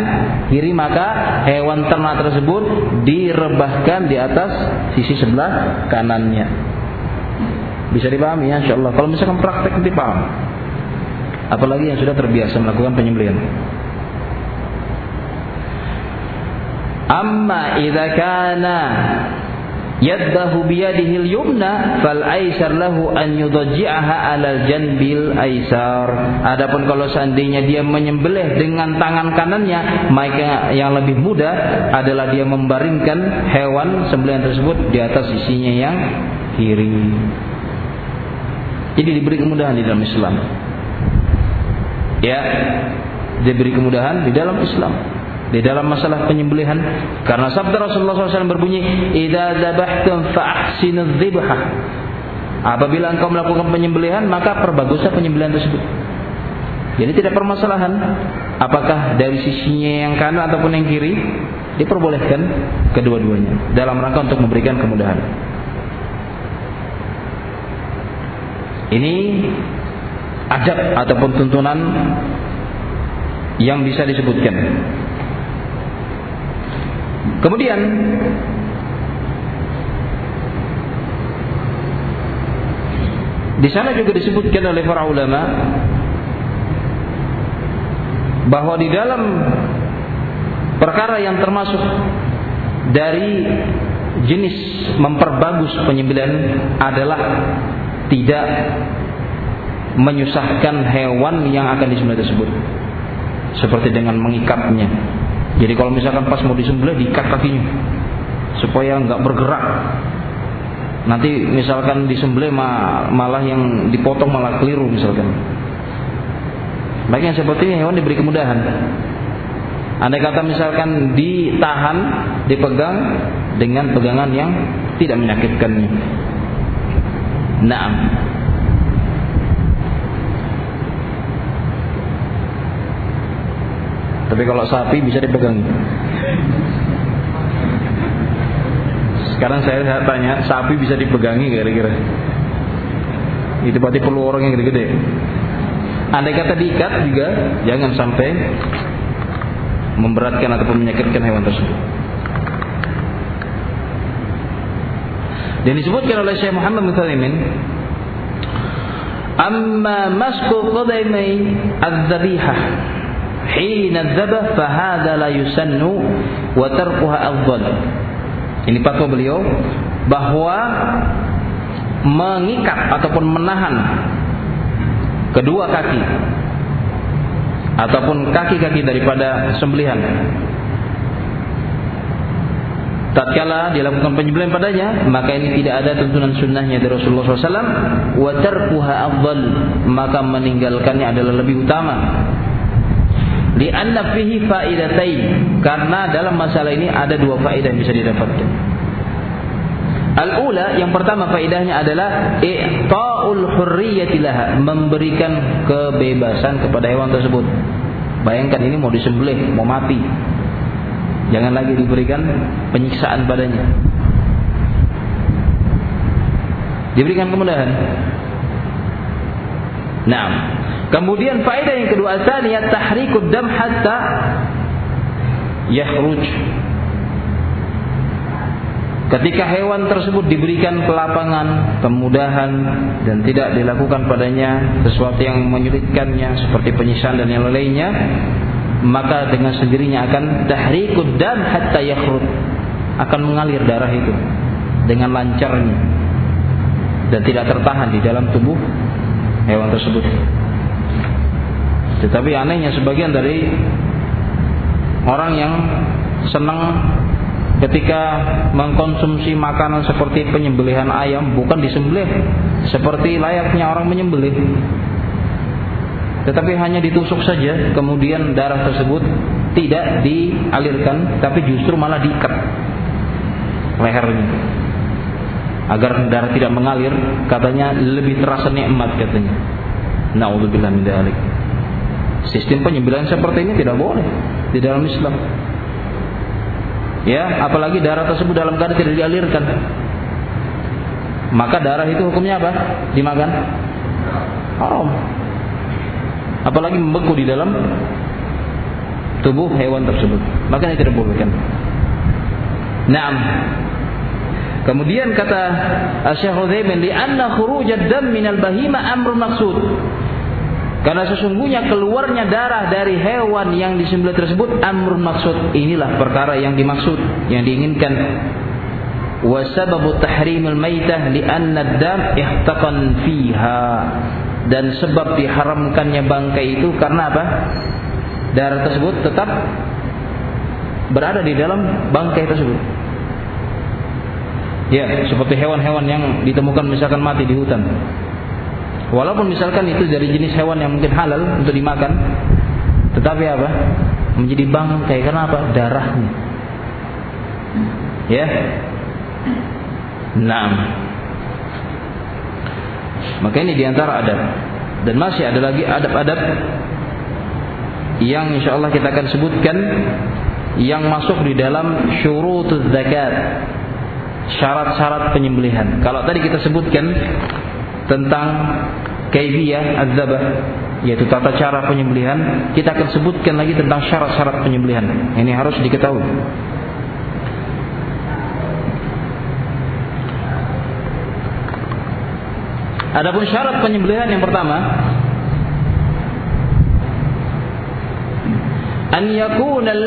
kiri maka hewan ternak tersebut direbahkan di atas sisi sebelah kanannya. Bisa dipahami ya insyaallah. Kalau misalkan praktek nanti paham. Apalagi yang sudah terbiasa melakukan penyembelihan. Amma idza kana yadahu biyadihi al-yumna fal aisar lahu an yudajji'aha 'alal janbil aisar. Adapun kalau seandainya dia menyembelih dengan tangan kanannya, maka yang lebih mudah adalah dia membaringkan hewan sembelihan tersebut di atas sisinya yang kiri. Jadi diberi kemudahan di dalam Islam. Ya, diberi kemudahan di dalam Islam di dalam masalah penyembelihan karena sabda Rasulullah SAW berbunyi idza dzabhtum fa ahsinudz dzibha. Apabila engkau melakukan penyembelihan maka perbaguslah penyembelihan tersebut. Jadi tidak permasalahan apakah dari sisinya yang kanan ataupun yang kiri diperbolehkan kedua-duanya dalam rangka untuk memberikan kemudahan. Ini adab ataupun tuntunan yang bisa disebutkan Kemudian di sana juga disebutkan oleh para ulama bahwa di dalam perkara yang termasuk dari jenis memperbagus penyembelihan adalah tidak menyusahkan hewan yang akan disembelih tersebut. Seperti dengan mengikatnya jadi kalau misalkan pas mau disembelih diikat kakinya supaya nggak bergerak. Nanti misalkan disembelih malah yang dipotong malah keliru misalkan. Yang seperti ini hewan diberi kemudahan. Andai kata misalkan ditahan, dipegang dengan pegangan yang tidak menyakitkannya. Naam. Tapi kalau sapi bisa dipegang. Sekarang saya tanya, sapi bisa dipegangi kira-kira? Itu berarti perlu orang yang gede-gede. Andai kata diikat juga, jangan sampai memberatkan ataupun menyakitkan hewan tersebut. Dan disebutkan oleh Syekh Muhammad bin Taimin, amma masku qadaimai az-zabihah hina dzabah fahadha la yusannu wa. Ini fatwa beliau bahwa mengikat ataupun menahan kedua kaki ataupun kaki-kaki daripada sembelihan. Tatkala dilakukan penyembelihan padanya maka ini tidak ada tuntunan sunnahnya dari Rasulullah SAW wa tarkuha afdal maka meninggalkannya adalah lebih utama Lianna fihi faidatain. Karena dalam masalah ini ada dua faedah yang bisa didapatkan. Al-ula yang pertama faedahnya adalah i'ta'ul hurriyati memberikan kebebasan kepada hewan tersebut. Bayangkan ini mau disembelih, mau mati. Jangan lagi diberikan penyiksaan padanya. Diberikan kemudahan. Nah, Kemudian faedah yang kedua asalnya tahrikud dam hatta yakhruj. Ketika hewan tersebut diberikan kelapangan, kemudahan dan tidak dilakukan padanya sesuatu yang menyulitkannya seperti penyiksaan dan yang lainnya, maka dengan sendirinya akan tahrikud dam hatta yakhruj. Akan mengalir darah itu dengan lancarnya dan tidak tertahan di dalam tubuh hewan tersebut. Tetapi anehnya sebagian dari orang yang senang ketika mengkonsumsi makanan seperti penyembelihan ayam bukan disembelih seperti layaknya orang menyembelih. Tetapi hanya ditusuk saja kemudian darah tersebut tidak dialirkan tapi justru malah diikat lehernya. Agar darah tidak mengalir katanya lebih terasa nikmat katanya. Naudzubillah min dzalik Sistem penyembelihan seperti ini tidak boleh di dalam Islam. Ya, apalagi darah tersebut dalam keadaan tidak dialirkan. Maka darah itu hukumnya apa? Dimakan? Haram. Apalagi membeku di dalam tubuh hewan tersebut. Maka ini tidak kan. Naam. Kemudian kata Syekh anna khurujad dam minal bahima amrun maksud. Karena sesungguhnya keluarnya darah dari hewan yang disembelih tersebut amrun maksud. Inilah perkara yang dimaksud, yang diinginkan. Wa sababu tahrimil maitah li anna dam ihtaqan fiha. Dan sebab diharamkannya bangkai itu karena apa? Darah tersebut tetap berada di dalam bangkai tersebut. Ya, seperti hewan-hewan yang ditemukan misalkan mati di hutan. Walaupun misalkan itu dari jenis hewan yang mungkin halal untuk dimakan, tetapi apa? Menjadi bangkai karena apa? Darahnya. Ya. Nah. Maka ini di antara adab. Dan masih ada lagi adab-adab yang insya Allah kita akan sebutkan yang masuk di dalam syurutuz zakat syarat-syarat penyembelihan. Kalau tadi kita sebutkan tentang kaifiyah adzabah yaitu tata cara penyembelihan, kita akan sebutkan lagi tentang syarat-syarat penyembelihan. Ini harus diketahui. Adapun syarat penyembelihan yang pertama an yakunal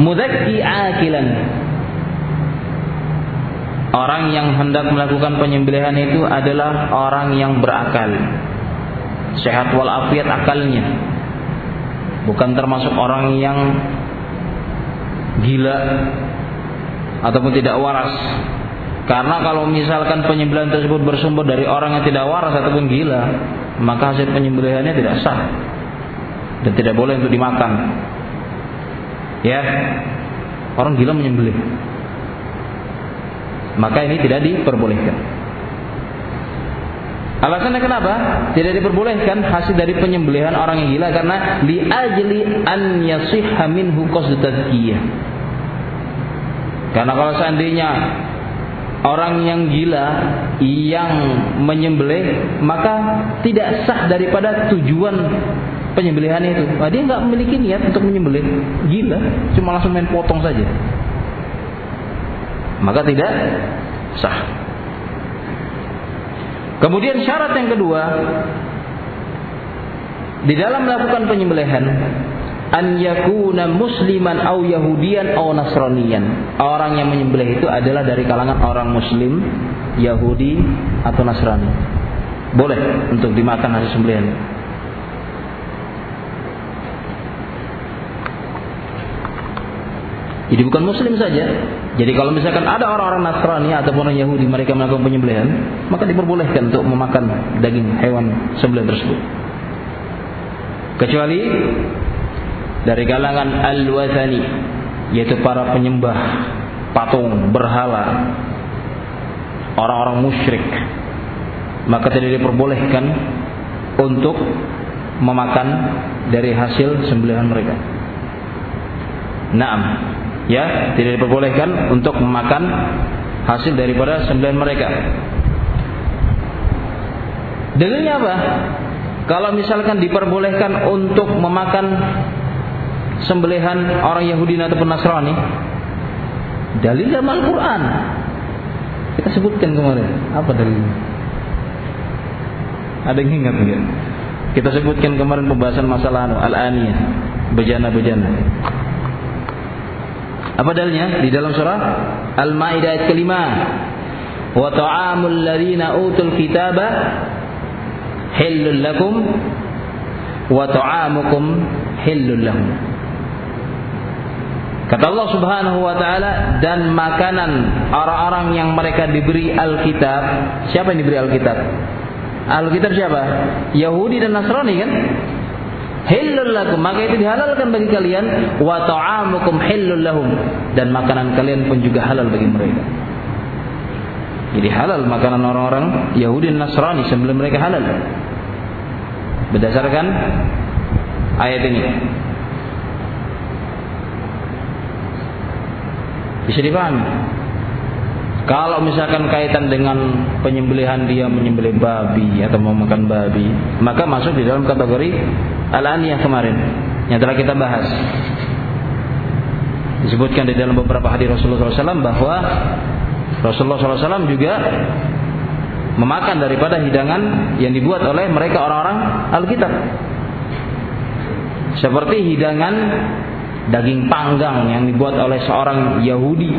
mudakki akilan Orang yang hendak melakukan penyembelihan itu adalah orang yang berakal. Sehat walafiat akalnya. Bukan termasuk orang yang gila ataupun tidak waras. Karena kalau misalkan penyembelihan tersebut bersumber dari orang yang tidak waras ataupun gila, maka hasil penyembelihannya tidak sah dan tidak boleh untuk dimakan. Ya, orang gila menyembelih maka ini tidak diperbolehkan. Alasannya kenapa? Tidak diperbolehkan hasil dari penyembelihan orang yang gila karena li ajli an yasihha minhu Karena kalau seandainya orang yang gila yang menyembelih maka tidak sah daripada tujuan penyembelihan itu. Nah, dia nggak memiliki niat untuk menyembelih, gila, cuma langsung main potong saja maka tidak sah. Kemudian syarat yang kedua di dalam melakukan penyembelihan an yakuna musliman au yahudian au nasranian. Orang yang menyembelih itu adalah dari kalangan orang muslim, Yahudi atau Nasrani. Boleh untuk dimakan hasil sembelihan. Jadi bukan muslim saja. Jadi kalau misalkan ada orang-orang Nasrani ataupun orang Yahudi mereka melakukan penyembelihan, maka diperbolehkan untuk memakan daging hewan sembelihan tersebut. Kecuali dari kalangan al-wathani yaitu para penyembah patung berhala orang-orang musyrik maka tidak diperbolehkan untuk memakan dari hasil sembelihan mereka. Naam ya tidak diperbolehkan untuk memakan hasil daripada sembelihan mereka. Dalilnya apa? Kalau misalkan diperbolehkan untuk memakan sembelihan orang Yahudi ataupun Nasrani, dalil dalam Al-Qur'an. Kita sebutkan kemarin, apa dalilnya? Ada yang ingat enggak? Kita sebutkan kemarin pembahasan masalah al-aniyah, bejana-bejana. Apa dalilnya? Di dalam surah Al-Maidah ayat kelima. Wa ta'amul ladzina utul kitaba hillul lakum wa ta'amukum hillul lahum. Kata Allah Subhanahu wa taala dan makanan orang-orang yang mereka diberi Alkitab. Siapa yang diberi Alkitab? Alkitab siapa? Yahudi dan Nasrani kan? Hillul lakum maka itu dihalalkan bagi kalian wa ta'amukum lahum dan makanan kalian pun juga halal bagi mereka. Jadi halal makanan orang-orang Yahudi dan Nasrani sebelum mereka halal. Berdasarkan ayat ini. Bisa dipahami. Kalau misalkan kaitan dengan penyembelihan dia menyembelih babi atau mau makan babi, maka masuk di dalam kategori al-aniyah kemarin yang telah kita bahas. Disebutkan di dalam beberapa hadis Rasulullah SAW bahwa Rasulullah SAW juga memakan daripada hidangan yang dibuat oleh mereka orang-orang Alkitab. Seperti hidangan daging panggang yang dibuat oleh seorang Yahudi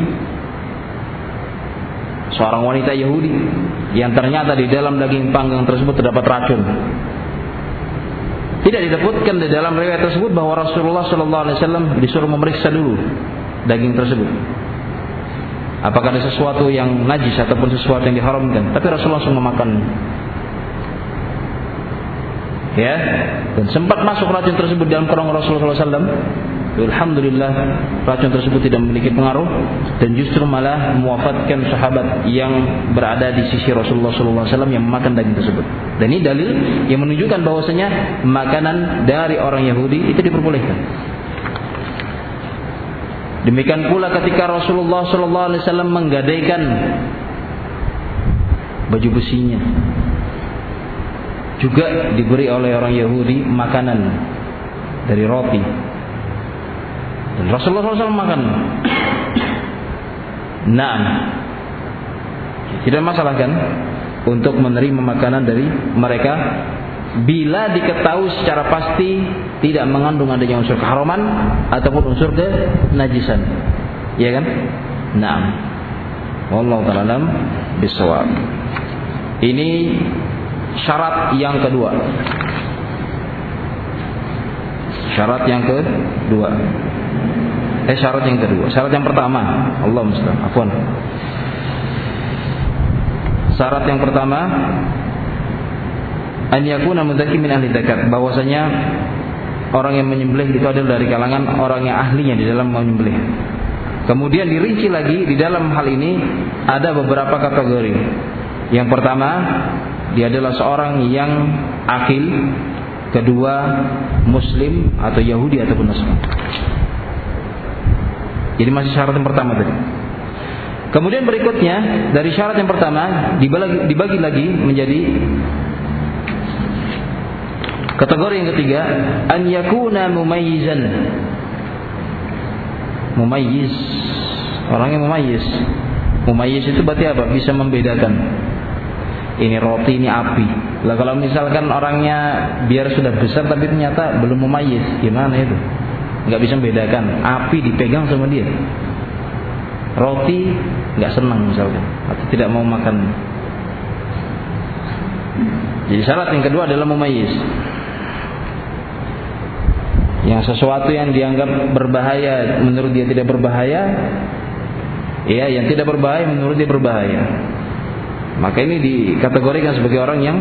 seorang wanita Yahudi yang ternyata di dalam daging panggang tersebut terdapat racun. Tidak disebutkan di dalam riwayat tersebut bahwa Rasulullah Shallallahu Alaihi Wasallam disuruh memeriksa dulu daging tersebut. Apakah ada sesuatu yang najis ataupun sesuatu yang diharamkan? Tapi Rasulullah langsung memakan. Ya, dan sempat masuk racun tersebut dalam kerong Rasulullah SAW Alhamdulillah racun tersebut tidak memiliki pengaruh dan justru malah mewafatkan sahabat yang berada di sisi Rasulullah SAW yang memakan daging tersebut. Dan ini dalil yang menunjukkan bahwasanya makanan dari orang Yahudi itu diperbolehkan. Demikian pula ketika Rasulullah SAW menggadaikan baju besinya, juga diberi oleh orang Yahudi makanan dari roti dan Rasulullah SAW makan. Nah, tidak masalah kan untuk menerima makanan dari mereka bila diketahui secara pasti tidak mengandung adanya unsur keharaman ataupun unsur kenajisan. Ya kan? Nah, Wallahu taala bisawab. Ini syarat yang kedua. Syarat yang kedua. Eh syarat yang kedua. Syarat yang pertama, Allah mustahil. Afwan. Syarat yang pertama an yakuna mudzakim min ahli zakat bahwasanya orang yang menyembelih itu adalah dari kalangan orang yang ahlinya di dalam menyembelih. Kemudian dirinci lagi di dalam hal ini ada beberapa kategori. Yang pertama, dia adalah seorang yang akil, kedua muslim atau Yahudi ataupun Nasrani. Jadi masih syarat yang pertama tadi. Kemudian berikutnya dari syarat yang pertama dibagi, dibagi lagi menjadi kategori yang ketiga an yakuna mumayyizan. Mumayyiz. Orang yang mumayyiz. Mumayyiz itu berarti apa? Bisa membedakan. Ini roti, ini api. Lah kalau misalkan orangnya biar sudah besar tapi ternyata belum mumayyiz, gimana itu? nggak bisa membedakan. Api dipegang sama dia. Roti nggak senang misalkan. Atau tidak mau makan. Jadi syarat yang kedua adalah memayis. Yang sesuatu yang dianggap berbahaya menurut dia tidak berbahaya ya yang tidak berbahaya menurut dia berbahaya maka ini dikategorikan sebagai orang yang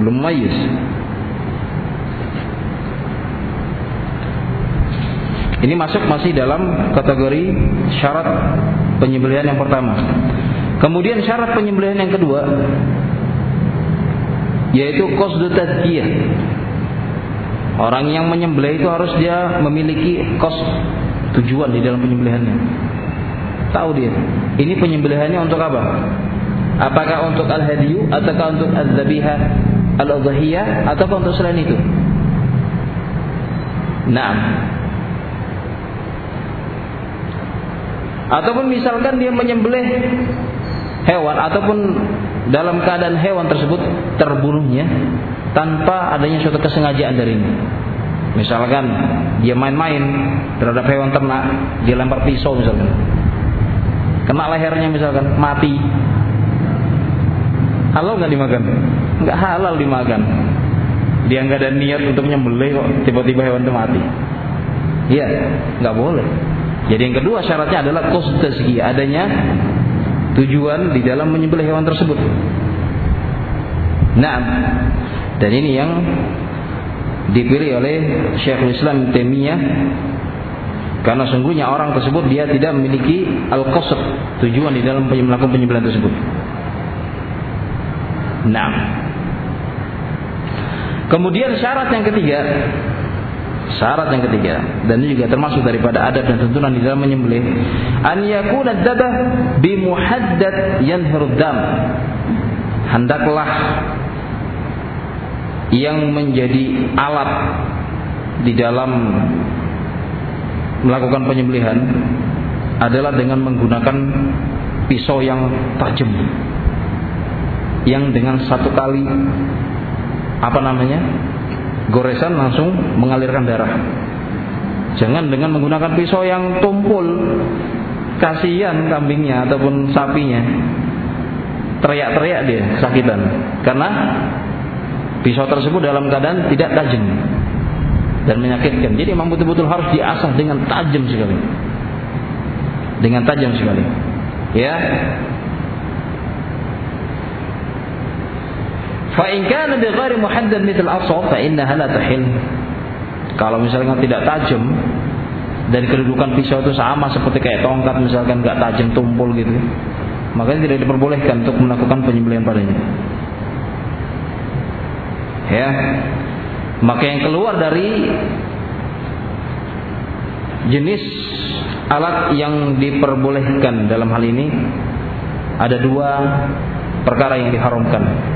belum mayus Ini masuk masih dalam kategori syarat penyembelihan yang pertama. Kemudian syarat penyembelihan yang kedua yaitu qasdu tazkiyah. Orang yang menyembelih itu harus dia memiliki kos tujuan di dalam penyembelihannya. Tahu dia, ini penyembelihannya untuk apa? Apakah untuk al-hadiyu ataukah untuk az-zabihah al-udhiyah ataukah untuk selain itu? Nah, Ataupun misalkan dia menyembelih hewan ataupun dalam keadaan hewan tersebut terbunuhnya tanpa adanya suatu kesengajaan dari ini. Misalkan dia main-main terhadap hewan ternak, dia lempar pisau misalkan. Kena lehernya misalkan, mati. Halal nggak dimakan? Nggak halal dimakan. Dia nggak ada niat untuk menyembelih kok tiba-tiba hewan itu mati. Iya, nggak boleh. Jadi yang kedua syaratnya adalah qasd adanya tujuan di dalam menyembelih hewan tersebut. Nah, dan ini yang dipilih oleh Syekhul Islam Taimiyah karena sungguhnya orang tersebut dia tidak memiliki al-qasd tujuan di dalam melakukan penyembelihan tersebut. Nah. Kemudian syarat yang ketiga Syarat yang ketiga dan ini juga termasuk daripada adab dan tuntunan di dalam menyembelih an yakuna dabah bi muhaddad yanhirud dam. Hendaklah yang menjadi alat di dalam melakukan penyembelihan adalah dengan menggunakan pisau yang tajam yang dengan satu kali apa namanya goresan langsung mengalirkan darah jangan dengan menggunakan pisau yang tumpul kasihan kambingnya ataupun sapinya teriak-teriak dia sakitan karena pisau tersebut dalam keadaan tidak tajam dan menyakitkan. Jadi memang betul-betul harus diasah dengan tajam sekali. Dengan tajam sekali. Ya. Fa in kana bi ghairi muhaddad mithl asaf fa innaha la tahil. Kalau misalnya tidak tajam dan kedudukan pisau itu sama seperti kayak tongkat misalkan nggak tajam tumpul gitu, makanya tidak diperbolehkan untuk melakukan penyembelihan padanya. Ya, maka yang keluar dari jenis alat yang diperbolehkan dalam hal ini ada dua perkara yang diharamkan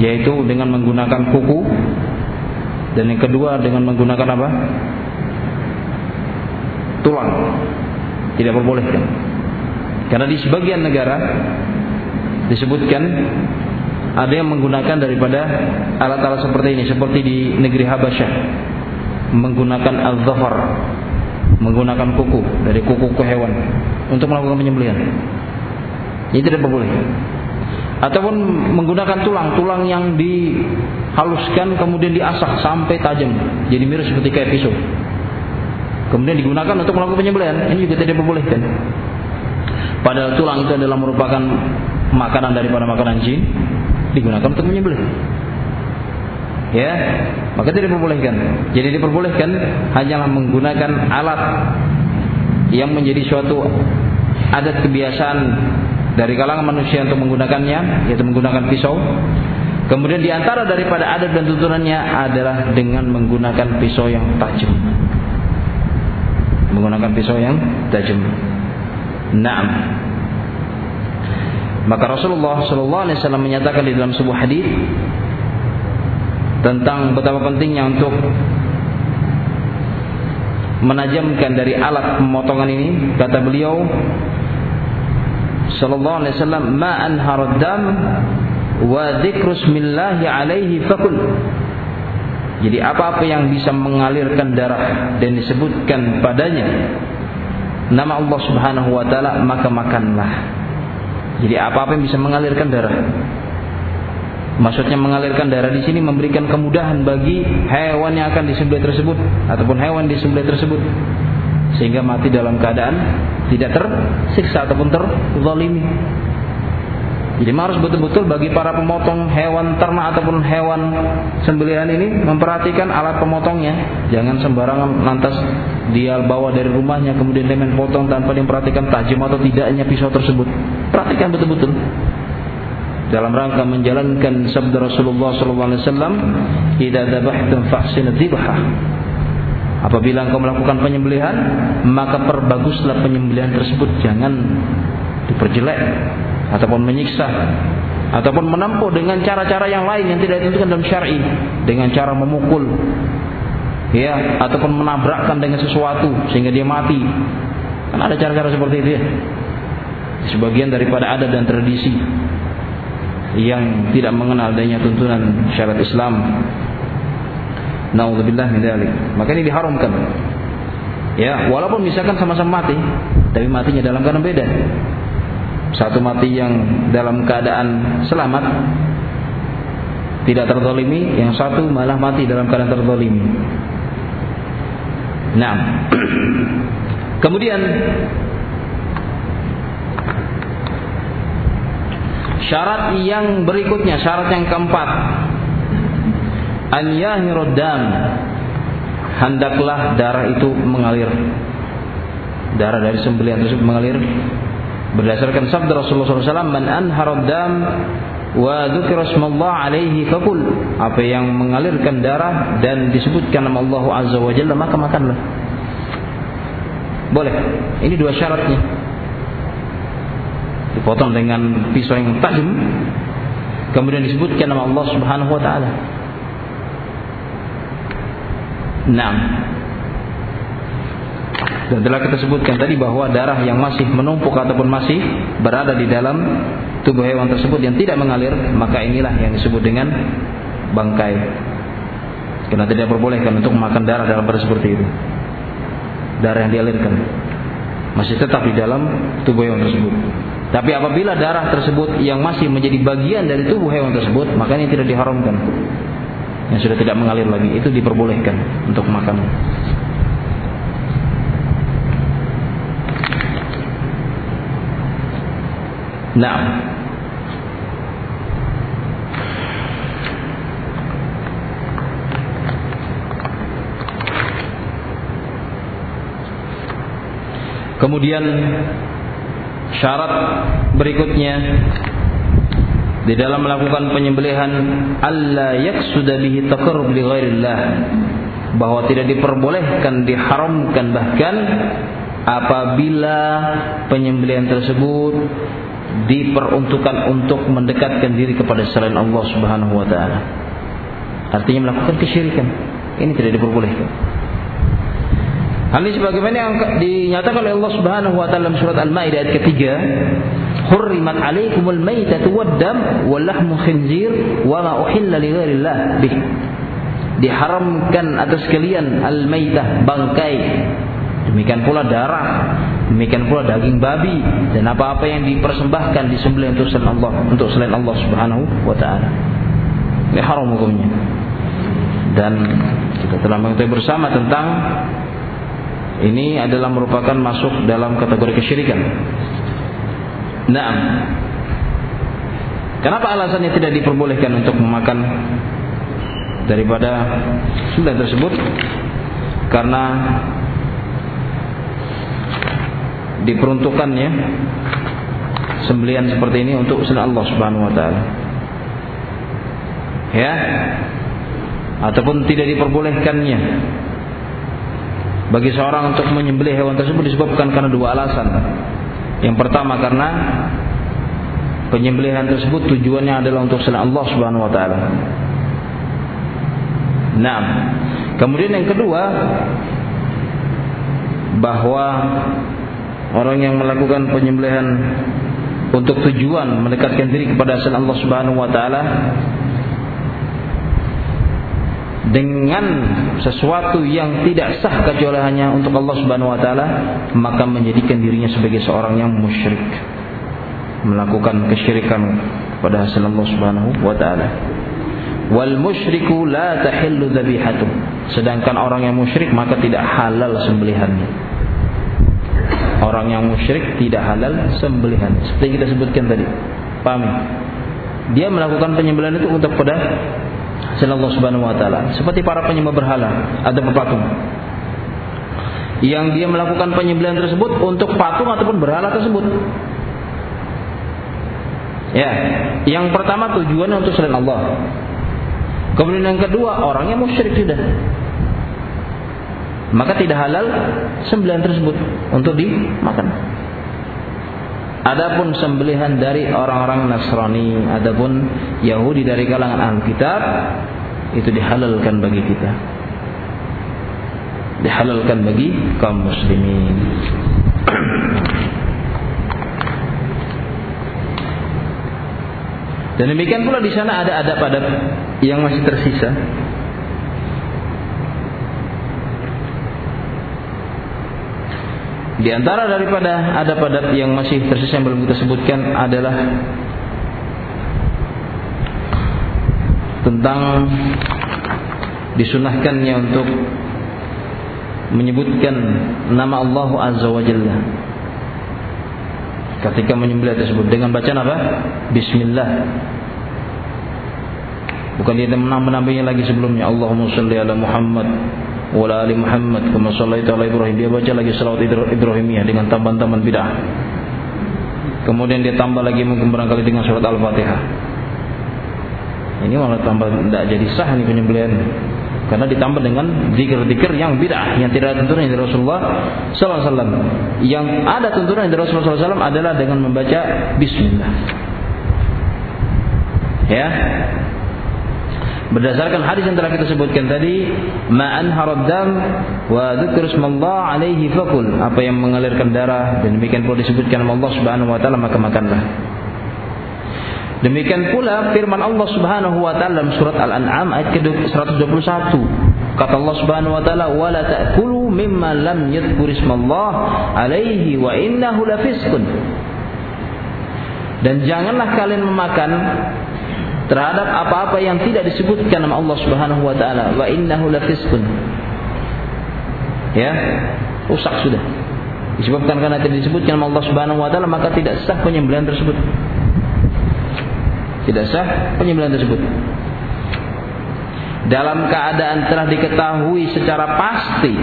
yaitu dengan menggunakan kuku. Dan yang kedua dengan menggunakan apa? tulang. Tidak diperbolehkan karena di sebagian negara disebutkan ada yang menggunakan daripada alat-alat seperti ini seperti di negeri Habasyah. Menggunakan al-zafar menggunakan kuku dari kuku ke hewan untuk melakukan penyembelihan. Ini tidak boleh ataupun menggunakan tulang. Tulang yang dihaluskan kemudian diasah sampai tajam. Jadi mirip seperti kayak pisau. Kemudian digunakan untuk melakukan penyembelihan. Ini juga tidak diperbolehkan. Padahal tulang itu adalah merupakan makanan daripada makanan jin. Digunakan untuk menyembelih. Ya, maka tidak diperbolehkan. Jadi diperbolehkan hanyalah menggunakan alat yang menjadi suatu adat kebiasaan dari kalangan manusia untuk menggunakannya, yaitu menggunakan pisau. Kemudian di antara daripada adat dan tuntunannya adalah dengan menggunakan pisau yang tajam. Menggunakan pisau yang tajam. Naam. Maka Rasulullah Shallallahu Alaihi Wasallam menyatakan di dalam sebuah hadis tentang betapa pentingnya untuk menajamkan dari alat pemotongan ini kata beliau sallallahu alaihi wasallam ma anharad dam wa dzikru alaihi fakul. Jadi apa-apa yang bisa mengalirkan darah dan disebutkan padanya nama Allah Subhanahu wa taala maka makanlah. Jadi apa-apa yang bisa mengalirkan darah. Maksudnya mengalirkan darah di sini memberikan kemudahan bagi hewan yang akan disembelih tersebut ataupun hewan disembelih tersebut sehingga mati dalam keadaan tidak tersiksa ataupun terzalimi. Jadi harus betul-betul bagi para pemotong hewan ternak ataupun hewan sembelihan ini memperhatikan alat pemotongnya. Jangan sembarangan lantas dia bawa dari rumahnya kemudian dia main potong tanpa dia perhatikan tajam atau tidaknya pisau tersebut. Perhatikan betul-betul dalam rangka menjalankan sabda Rasulullah SAW, "Idza dzabhtum fahsin dzibhah." Apabila engkau melakukan penyembelihan, maka perbaguslah penyembelihan tersebut, jangan diperjelek ataupun menyiksa ataupun menempuh dengan cara-cara yang lain yang tidak ditentukan dalam syar'i. Dengan cara memukul ya ataupun menabrakkan dengan sesuatu sehingga dia mati. Kan ada cara-cara seperti itu ya. Sebagian daripada adat dan tradisi yang tidak mengenal adanya tuntunan syariat Islam Nauzubillah min dzalik. Maka ini diharamkan. Ya, walaupun misalkan sama-sama mati, tapi matinya dalam keadaan beda. Satu mati yang dalam keadaan selamat tidak terzalimi, yang satu malah mati dalam keadaan terzalimi. Nah, kemudian syarat yang berikutnya, syarat yang keempat, an hendaklah darah itu mengalir. Darah dari sembelihan tersebut mengalir. Berdasarkan sabda Rasulullah SAW man anharad dam wa dzukira alaihi fakul. Apa yang mengalirkan darah dan disebutkan nama Allah azza wa jalla maka makanlah. Boleh. Ini dua syaratnya. Dipotong dengan pisau yang tajam kemudian disebutkan nama Allah subhanahu wa taala Nah, dan telah kita sebutkan tadi bahwa darah yang masih menumpuk ataupun masih berada di dalam tubuh hewan tersebut yang tidak mengalir, maka inilah yang disebut dengan bangkai. Karena tidak diperbolehkan untuk makan darah dalam pada seperti itu. Darah yang dialirkan masih tetap di dalam tubuh hewan tersebut. Tapi apabila darah tersebut yang masih menjadi bagian dari tubuh hewan tersebut, maka ini tidak diharamkan. Yang sudah tidak mengalir lagi itu diperbolehkan untuk makan. Nah. Kemudian syarat berikutnya di dalam melakukan penyembelihan alla yaksuda bihi taqarrub li ghairillah bahwa tidak diperbolehkan diharamkan bahkan apabila penyembelihan tersebut diperuntukkan untuk mendekatkan diri kepada selain Allah Subhanahu wa taala. Artinya melakukan kesyirikan. Ini tidak diperbolehkan. Hal ini sebagaimana yang dinyatakan oleh Allah Subhanahu wa taala dalam surat Al-Maidah ayat ketiga, "Hurrimat 'alaikumul maitatu wad-dam wal lahmu khinzir wa ma uhilla li bih." Diharamkan atas kalian al-maitah bangkai Demikian pula darah, demikian pula daging babi dan apa-apa yang dipersembahkan disembelih untuk selain Allah, untuk selain Allah Subhanahu wa taala. Ini haram hukumnya. Dan kita telah mengetahui bersama tentang ini adalah merupakan masuk dalam kategori kesyirikan. Nah, kenapa alasannya tidak diperbolehkan untuk memakan daripada sudah tersebut? Karena diperuntukannya sembelian seperti ini untuk selain Allah Subhanahu wa taala. Ya. Ataupun tidak diperbolehkannya bagi seorang untuk menyembelih hewan tersebut disebabkan karena dua alasan. Yang pertama karena penyembelihan tersebut tujuannya adalah untuk selain Allah Subhanahu wa taala. Nah, kemudian yang kedua bahwa orang yang melakukan penyembelihan untuk tujuan mendekatkan diri kepada Allah Subhanahu wa taala dengan sesuatu yang tidak sah kecuali hanya untuk Allah Subhanahu wa taala maka menjadikan dirinya sebagai seorang yang musyrik melakukan kesyirikan kepada Allah Subhanahu wa taala. Wal musyriku la tahillu dzabihatu sedangkan orang yang musyrik maka tidak halal sembelihannya. Orang yang musyrik tidak halal sembelihan seperti kita sebutkan tadi. Pahami dia melakukan penyembelihan itu untuk pada Allah Subhanahu wa taala. Seperti para penyembah berhala atau berpatung. Yang dia melakukan penyembelihan tersebut untuk patung ataupun berhala tersebut. Ya yang pertama tujuannya untuk selain Allah. Kemudian yang kedua orangnya musyrik sudah. Maka tidak halal sembelihan tersebut untuk dimakan. Adapun sembelihan dari orang-orang Nasrani, adapun Yahudi dari kalangan Alkitab itu dihalalkan bagi kita. Dihalalkan bagi kaum muslimin. Dan demikian pula di sana ada adab-adab yang masih tersisa Di antara daripada adab-adab yang masih tersisa yang belum kita sebutkan adalah tentang disunahkannya untuk menyebutkan nama Allah Azza wa Jalla ketika menyembelih tersebut dengan bacaan apa? Bismillah. Bukan dia menambah-nambahnya lagi sebelumnya Allahumma salli ala Muhammad wala ali Muhammad kama sallaita ala Ibrahim dia baca lagi salawat Ibrahimiyah dengan tambahan-tambahan bid'ah kemudian dia tambah lagi mungkin barangkali dengan surat Al-Fatihah Ini malah tambah tidak jadi sah ini penyembelihan. Karena ditambah dengan zikir-zikir yang bid'ah yang tidak ada tuntunan dari Rasulullah sallallahu alaihi wasallam. Yang ada tuntunan dari Rasulullah sallallahu alaihi wasallam adalah dengan membaca bismillah. Ya. Berdasarkan hadis yang telah kita sebutkan tadi, ma'an haradam wa dzikr ismallah alaihi fakul. Apa yang mengalirkan darah dan demikian pula disebutkan Allah Subhanahu wa taala maka makanlah. Demikian pula firman Allah Subhanahu wa taala dalam surat Al-An'am ayat ke-121. Kata Allah Subhanahu wa taala, "Wa ta'kulu mimma lam yadhkur ismallah alaihi wa innahu lafisqun." Dan janganlah kalian memakan terhadap apa-apa yang tidak disebutkan nama Allah Subhanahu wa taala. Wa innahu lafisqun. Ya? Rusak sudah. Disebabkan karena tidak disebutkan nama Allah Subhanahu wa taala maka tidak sah penyembelihan tersebut. Tidak sah penyembelihan tersebut. Dalam keadaan telah diketahui secara pasti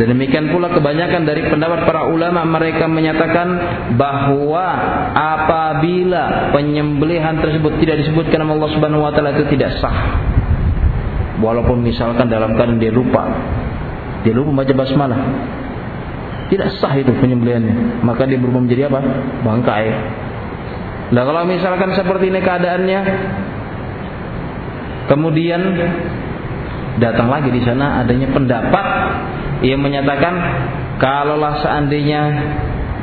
dan demikian pula kebanyakan dari pendapat para ulama mereka menyatakan bahwa apabila penyembelihan tersebut tidak disebutkan nama Allah Subhanahu wa taala itu tidak sah. Walaupun misalkan dalam keadaan dia lupa. Dia lupa baca basmalah. Tidak sah itu penyembelihannya. Maka dia berubah menjadi apa? Bangkai. Nah kalau misalkan seperti ini keadaannya kemudian datang lagi di sana adanya pendapat ia menyatakan kalaulah seandainya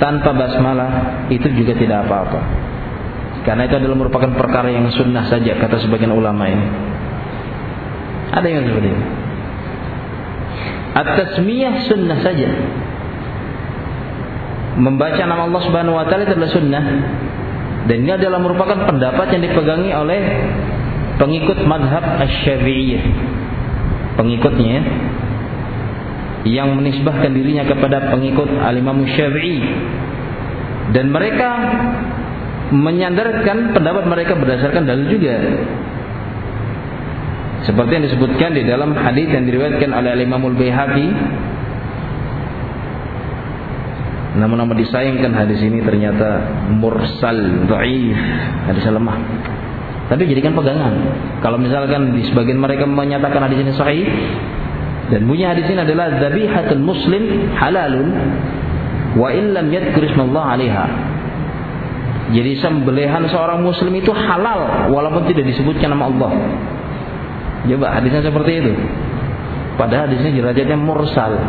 tanpa basmalah itu juga tidak apa-apa. Karena itu adalah merupakan perkara yang sunnah saja kata sebagian ulama ini. Ada yang seperti ini. At-tasmiyah sunnah saja. Membaca nama Allah Subhanahu wa taala itu adalah sunnah. Dan ini adalah merupakan pendapat yang dipegangi oleh pengikut madhab asy-syafi'iyah. Pengikutnya yang menisbahkan dirinya kepada pengikut al-Imam Syafi'i. Dan mereka menyandarkan pendapat mereka berdasarkan dalil juga. Seperti yang disebutkan di dalam hadis yang diriwayatkan oleh Imam Al-Baihaqi. Namun nama disayangkan hadis ini ternyata mursal dhaif hadis lemah. Tapi jadikan pegangan. Kalau misalkan di sebagian mereka menyatakan hadis ini sahih dan bunyi hadis ini adalah zabihatul muslim halalun wa illam yadhkur ismallah 'alaiha. Jadi sembelihan seorang muslim itu halal walaupun tidak disebutkan nama Allah. Coba hadisnya seperti itu. Padahal hadisnya derajatnya mursal.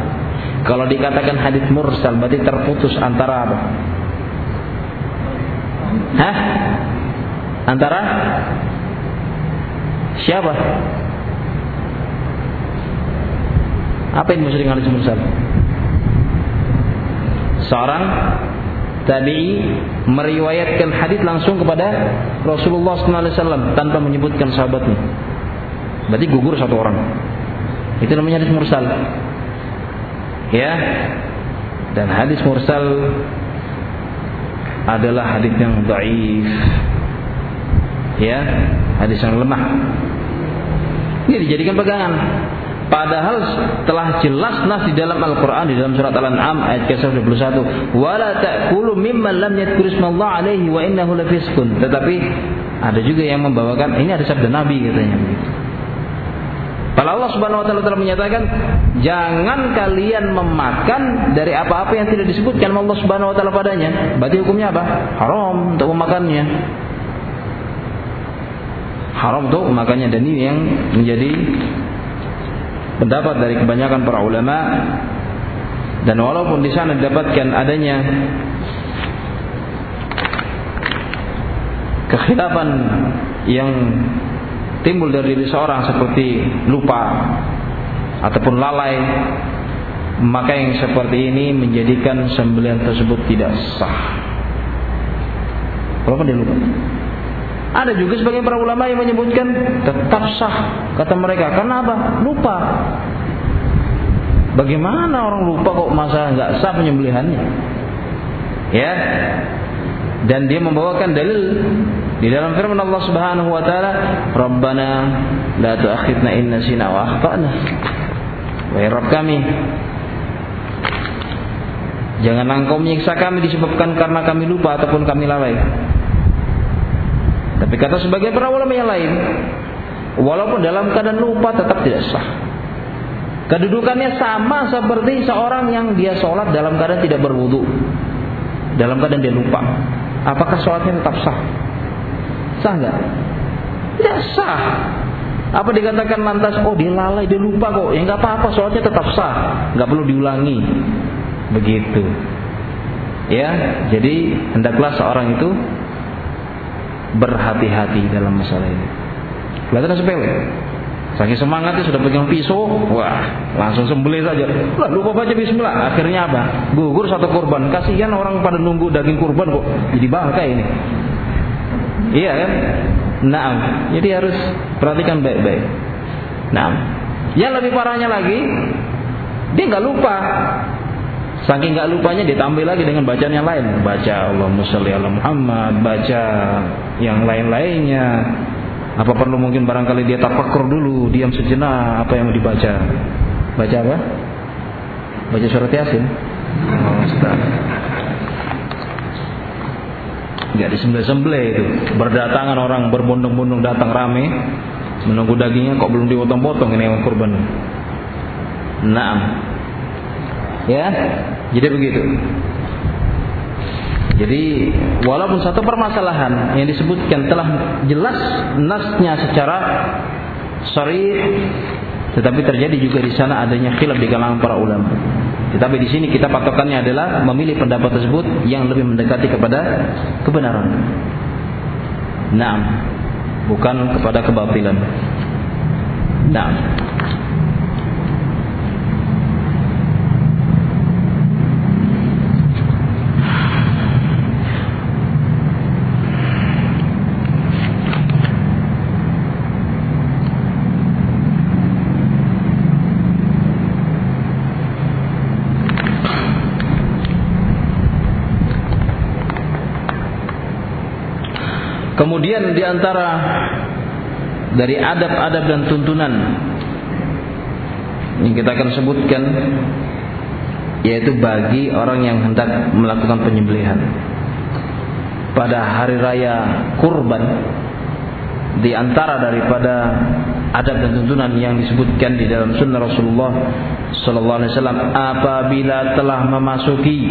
Kalau dikatakan hadis mursal berarti terputus antara apa? Hah? Antara siapa? Apa yang maksud dengan hadis mursal? Seorang tabi'i meriwayatkan hadis langsung kepada Rasulullah SAW tanpa menyebutkan sahabatnya. Berarti gugur satu orang. Itu namanya hadis mursal. Ya. Dan hadis mursal adalah hadis yang dhaif. Ya, hadis yang lemah. Ini dijadikan pegangan. Padahal telah jelas nas di dalam Al-Quran di dalam surat Al-An'am ayat ke-21 wala ta'kulu mimman lam yadhkur ismallah alaihi wa innahu lafisqun tetapi ada juga yang membawakan ini ada sabda Nabi katanya Kalau Allah Subhanahu wa taala telah menyatakan jangan kalian memakan dari apa-apa yang tidak disebutkan Allah Subhanahu wa taala padanya. Berarti hukumnya apa? Haram untuk memakannya. Haram untuk memakannya dan ini yang menjadi pendapat dari kebanyakan para ulama. Dan walaupun di sana didapatkan adanya kekhilafan yang timbul dari diri seorang seperti lupa ataupun lalai maka yang seperti ini menjadikan sembelihan tersebut tidak sah. Walaupun dia lupa ada juga sebagian para ulama yang menyebutkan tetap sah kata mereka. Karena apa? Lupa. Bagaimana orang lupa kok masa nggak sah penyembelihannya? Ya. Dan dia membawakan dalil di dalam firman Allah Subhanahu wa taala, "Rabbana la tu'akhidna in nasina wa akhtana." Wahai Rabb kami, Jangan engkau menyiksa kami disebabkan karena kami lupa ataupun kami lalai. Tapi kata sebagian para ulama yang lain, walaupun dalam keadaan lupa tetap tidak sah. Kedudukannya sama seperti seorang yang dia sholat dalam keadaan tidak berwudu, dalam keadaan dia lupa. Apakah sholatnya tetap sah? Sah nggak? Tidak sah. Apa dikatakan lantas, oh dia lalai, dia lupa kok. Ya nggak apa-apa, sholatnya tetap sah, nggak perlu diulangi. Begitu. Ya, jadi hendaklah seorang itu berhati-hati dalam masalah ini. Kelihatan sepele. Saking semangatnya sudah pegang pisau, wah langsung sembelih saja. Lah lupa baca Bismillah. Akhirnya apa? Gugur satu kurban. Kasihan orang pada nunggu daging kurban kok jadi bangkai ini. Iya kan? Nah, jadi harus perhatikan baik-baik. Nah, yang lebih parahnya lagi, dia nggak lupa. Saking nggak lupanya ditambah lagi dengan bacaan yang lain. Baca Allah sholli ala Muhammad, baca yang lain-lainnya. Apa perlu mungkin barangkali dia tafakur dulu, diam sejenak apa yang dibaca. Baca apa? Baca surat Yasin. Oh, Gak disembelih-sembelih itu. Berdatangan orang berbondong-bondong datang rame menunggu dagingnya kok belum dipotong-potong ini yang kurban. Nah, ya, jadi begitu. Jadi walaupun satu permasalahan yang disebutkan telah jelas nasnya secara sharih tetapi terjadi juga di sana adanya khilaf di kalangan para ulama. Tetapi di sini kita patokannya adalah memilih pendapat tersebut yang lebih mendekati kepada kebenaran. Naam, bukan kepada kebatilan. Naam. Kemudian di antara dari adab-adab dan tuntunan yang kita akan sebutkan yaitu bagi orang yang hendak melakukan penyembelihan. Pada hari raya kurban di antara daripada adab dan tuntunan yang disebutkan di dalam sunnah Rasulullah sallallahu alaihi wasallam apabila telah memasuki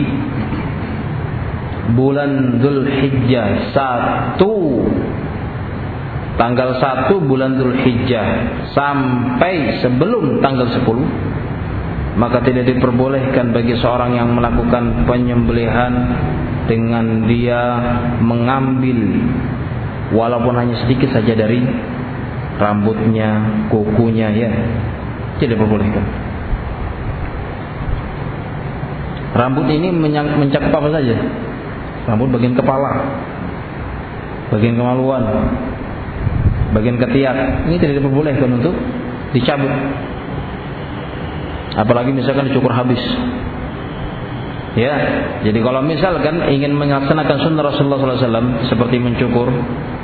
bulan Dhul Hijjah satu tanggal satu bulan Dhul Hijjah sampai sebelum tanggal 10 maka tidak diperbolehkan bagi seorang yang melakukan penyembelihan dengan dia mengambil walaupun hanya sedikit saja dari rambutnya, kukunya ya tidak diperbolehkan. Rambut ini mencakup apa saja? Rambut bagian kepala, bagian kemaluan, bagian ketiak. Ini tidak diperbolehkan untuk dicabut. Apalagi misalkan dicukur habis. Ya, jadi kalau misalkan ingin melaksanakan sunnah Rasulullah SAW seperti mencukur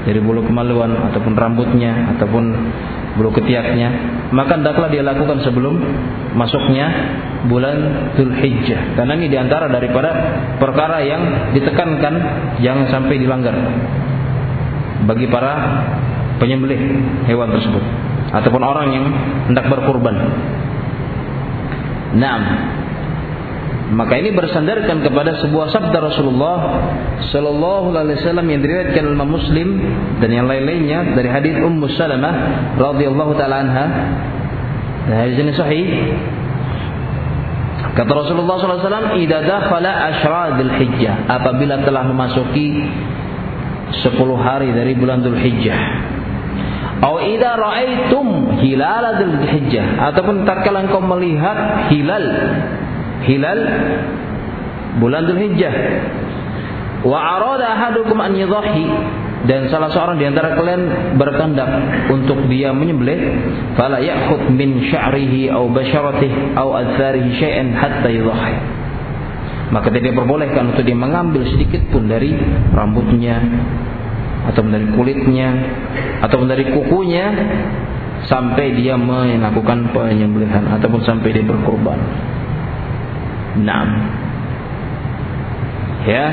dari bulu kemaluan ataupun rambutnya ataupun bulu ketiaknya, maka hendaklah dia lakukan sebelum masuknya bulan Dzulhijjah. Karena ini di antara daripada perkara yang ditekankan jangan sampai dilanggar bagi para penyembelih hewan tersebut ataupun orang yang hendak berkurban. Naam. Maka ini bersandarkan kepada sebuah sabda Rasulullah Sallallahu Alaihi Wasallam yang diriwayatkan oleh Muslim dan yang lain-lainnya dari hadis Ummu Salamah radhiyallahu taala anha. Dan hadis ini sahih. Kata Rasulullah SAW, "Idza dakhala ashradul hijjah." Apabila telah memasuki 10 hari dari bulan Dhul Hijjah. Atau idza ra'aitum hilal Dhul Hijjah ataupun tatkala engkau melihat hilal hilal bulan Dzulhijjah. Wa arada ahadukum an yudhi dan salah seorang di antara kalian berkehendak untuk dia menyembelih fala ya'khud min sya'rihi aw basharatihi aw adharihi syai'an hatta yudhi maka tidak diperbolehkan untuk dia mengambil sedikit pun dari rambutnya atau dari kulitnya atau dari kukunya sampai dia melakukan penyembelihan ataupun sampai dia berkorban. Naam. Ya.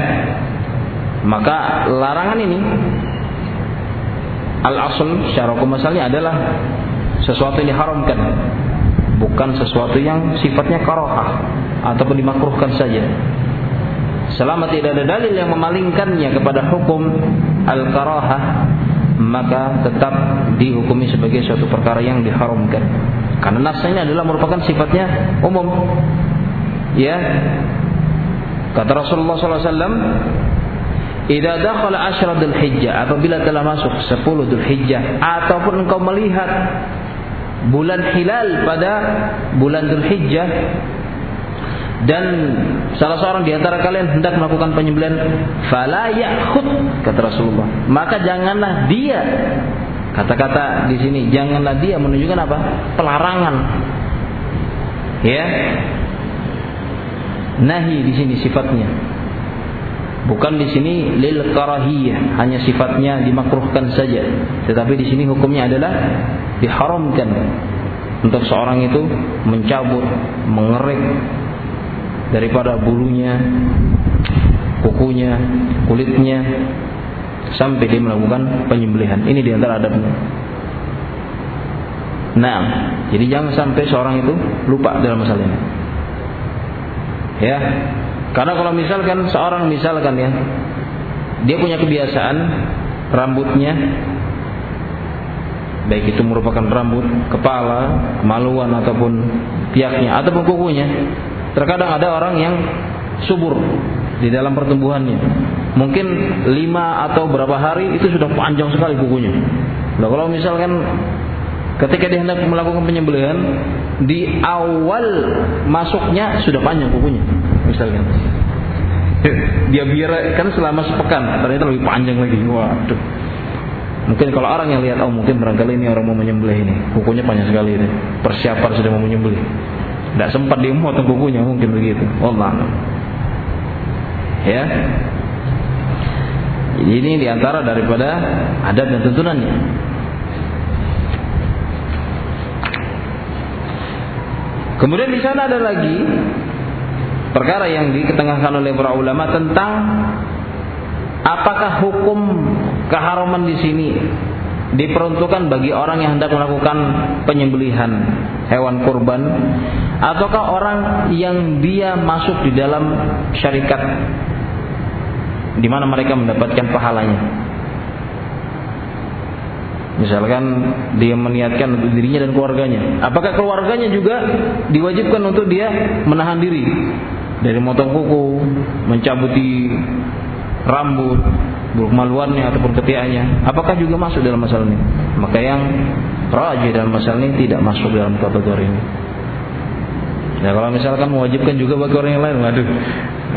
Maka larangan ini al-asl secara hukum asalnya adalah sesuatu yang diharamkan bukan sesuatu yang sifatnya karohah ataupun dimakruhkan saja selama tidak ada dalil yang memalingkannya kepada hukum al-karahah maka tetap dihukumi sebagai suatu perkara yang diharamkan karena nasnya adalah merupakan sifatnya umum ya. Kata Rasulullah SAW Idza dakhala asyra Dzulhijjah apabila telah masuk 10 Dzulhijjah ataupun engkau melihat bulan hilal pada bulan Dzulhijjah dan salah seorang di antara kalian hendak melakukan penyembelihan fala ya'khud kata Rasulullah maka janganlah dia. Kata-kata di sini janganlah dia menunjukkan apa? Pelarangan. Ya nahi di sini sifatnya Bukan di sini lil karahiyah, hanya sifatnya dimakruhkan saja. Tetapi di sini hukumnya adalah diharamkan untuk seorang itu mencabut, mengerik daripada bulunya, kukunya, kulitnya sampai dia melakukan penyembelihan. Ini di antara adabnya. Nah, jadi jangan sampai seorang itu lupa dalam masalah ini. Ya, karena kalau misalkan seorang misalkan ya, dia punya kebiasaan rambutnya baik itu merupakan rambut kepala, kemaluan ataupun piaknya ataupun kukunya. Terkadang ada orang yang subur di dalam pertumbuhannya. Mungkin lima atau berapa hari itu sudah panjang sekali kukunya. Nah, kalau misalkan ketika dia hendak melakukan penyembelihan di awal masuknya sudah panjang kukunya misalkan dia biar kan selama sepekan ternyata lebih panjang lagi. Waduh. Mungkin kalau orang yang lihat oh mungkin barangkali ini orang mau menyembelih ini. Kukunya panjang sekali ini. Persiapan sudah mau menyembelih. Tidak sempat dia memotong kukunya mungkin begitu. Allah ya. Ini di antara daripada adat dan tuntunannya Kemudian di sana ada lagi perkara yang diketengahkan oleh para ulama tentang apakah hukum keharaman di sini diperuntukkan bagi orang yang hendak melakukan penyembelihan hewan kurban ataukah orang yang dia masuk di dalam syarikat di mana mereka mendapatkan pahalanya misalkan dia meniatkan untuk dirinya dan keluarganya. Apakah keluarganya juga diwajibkan untuk dia menahan diri? Dari motong kuku, mencabuti rambut, buruk maluannya ataupun ketiaknya, apakah juga masuk dalam masalah ini? Maka yang raja dalam masalah ini tidak masuk dalam kategori ini. Ya kalau misalkan mewajibkan juga bagi orang yang lain, waduh,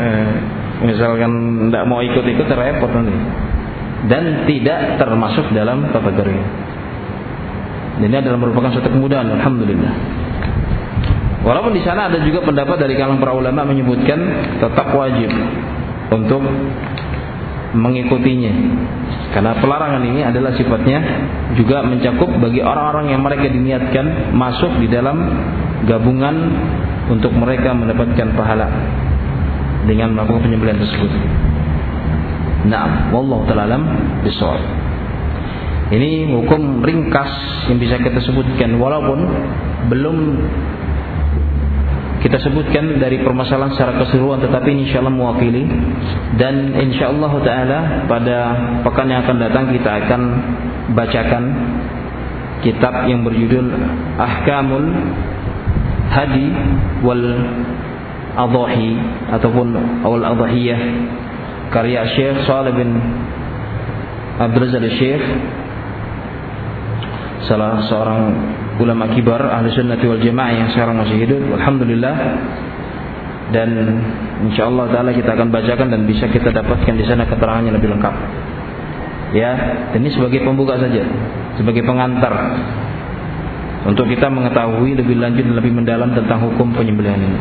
eh, misalkan tidak mau ikut-ikut terrepot nanti, dan tidak termasuk dalam kategori ini. Ini adalah merupakan suatu kemudahan, alhamdulillah. Walaupun di sana ada juga pendapat dari kalangan para ulama menyebutkan tetap wajib untuk mengikutinya. Karena pelarangan ini adalah sifatnya juga mencakup bagi orang-orang yang mereka diniatkan masuk di dalam gabungan untuk mereka mendapatkan pahala dengan melakukan penyembelihan tersebut. Nah, wallahu taala bisawab. Ini hukum ringkas yang bisa kita sebutkan walaupun belum kita sebutkan dari permasalahan secara keseluruhan tetapi insya Allah mewakili dan insya Allah taala pada pekan yang akan datang kita akan bacakan kitab yang berjudul Ahkamul Hadi wal Adhahi ataupun Awal Adhahiyah karya Syekh Saleh bin Abdul Syekh salah seorang ulama kibar ahli sunnah wal jamaah yang sekarang masih hidup alhamdulillah. Dan insyaallah taala kita akan bacakan dan bisa kita dapatkan di sana keterangannya lebih lengkap. Ya ini sebagai pembuka saja sebagai pengantar untuk kita mengetahui lebih lanjut dan lebih mendalam tentang hukum penyembelihan ini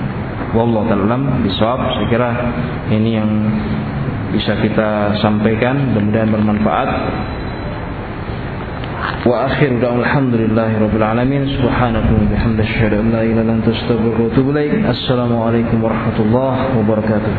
Wallahu taala bisawab. Saya kira ini yang bisa kita sampaikan mudah-mudahan bermanfaat. Wa akhir da'wal alhamdulillahi rabbil alamin subhanaka wa bihamdika asyhadu an la ilaha illa anta astaghfiruka wa atubu ilaik. Assalamualaikum warahmatullahi wabarakatuh.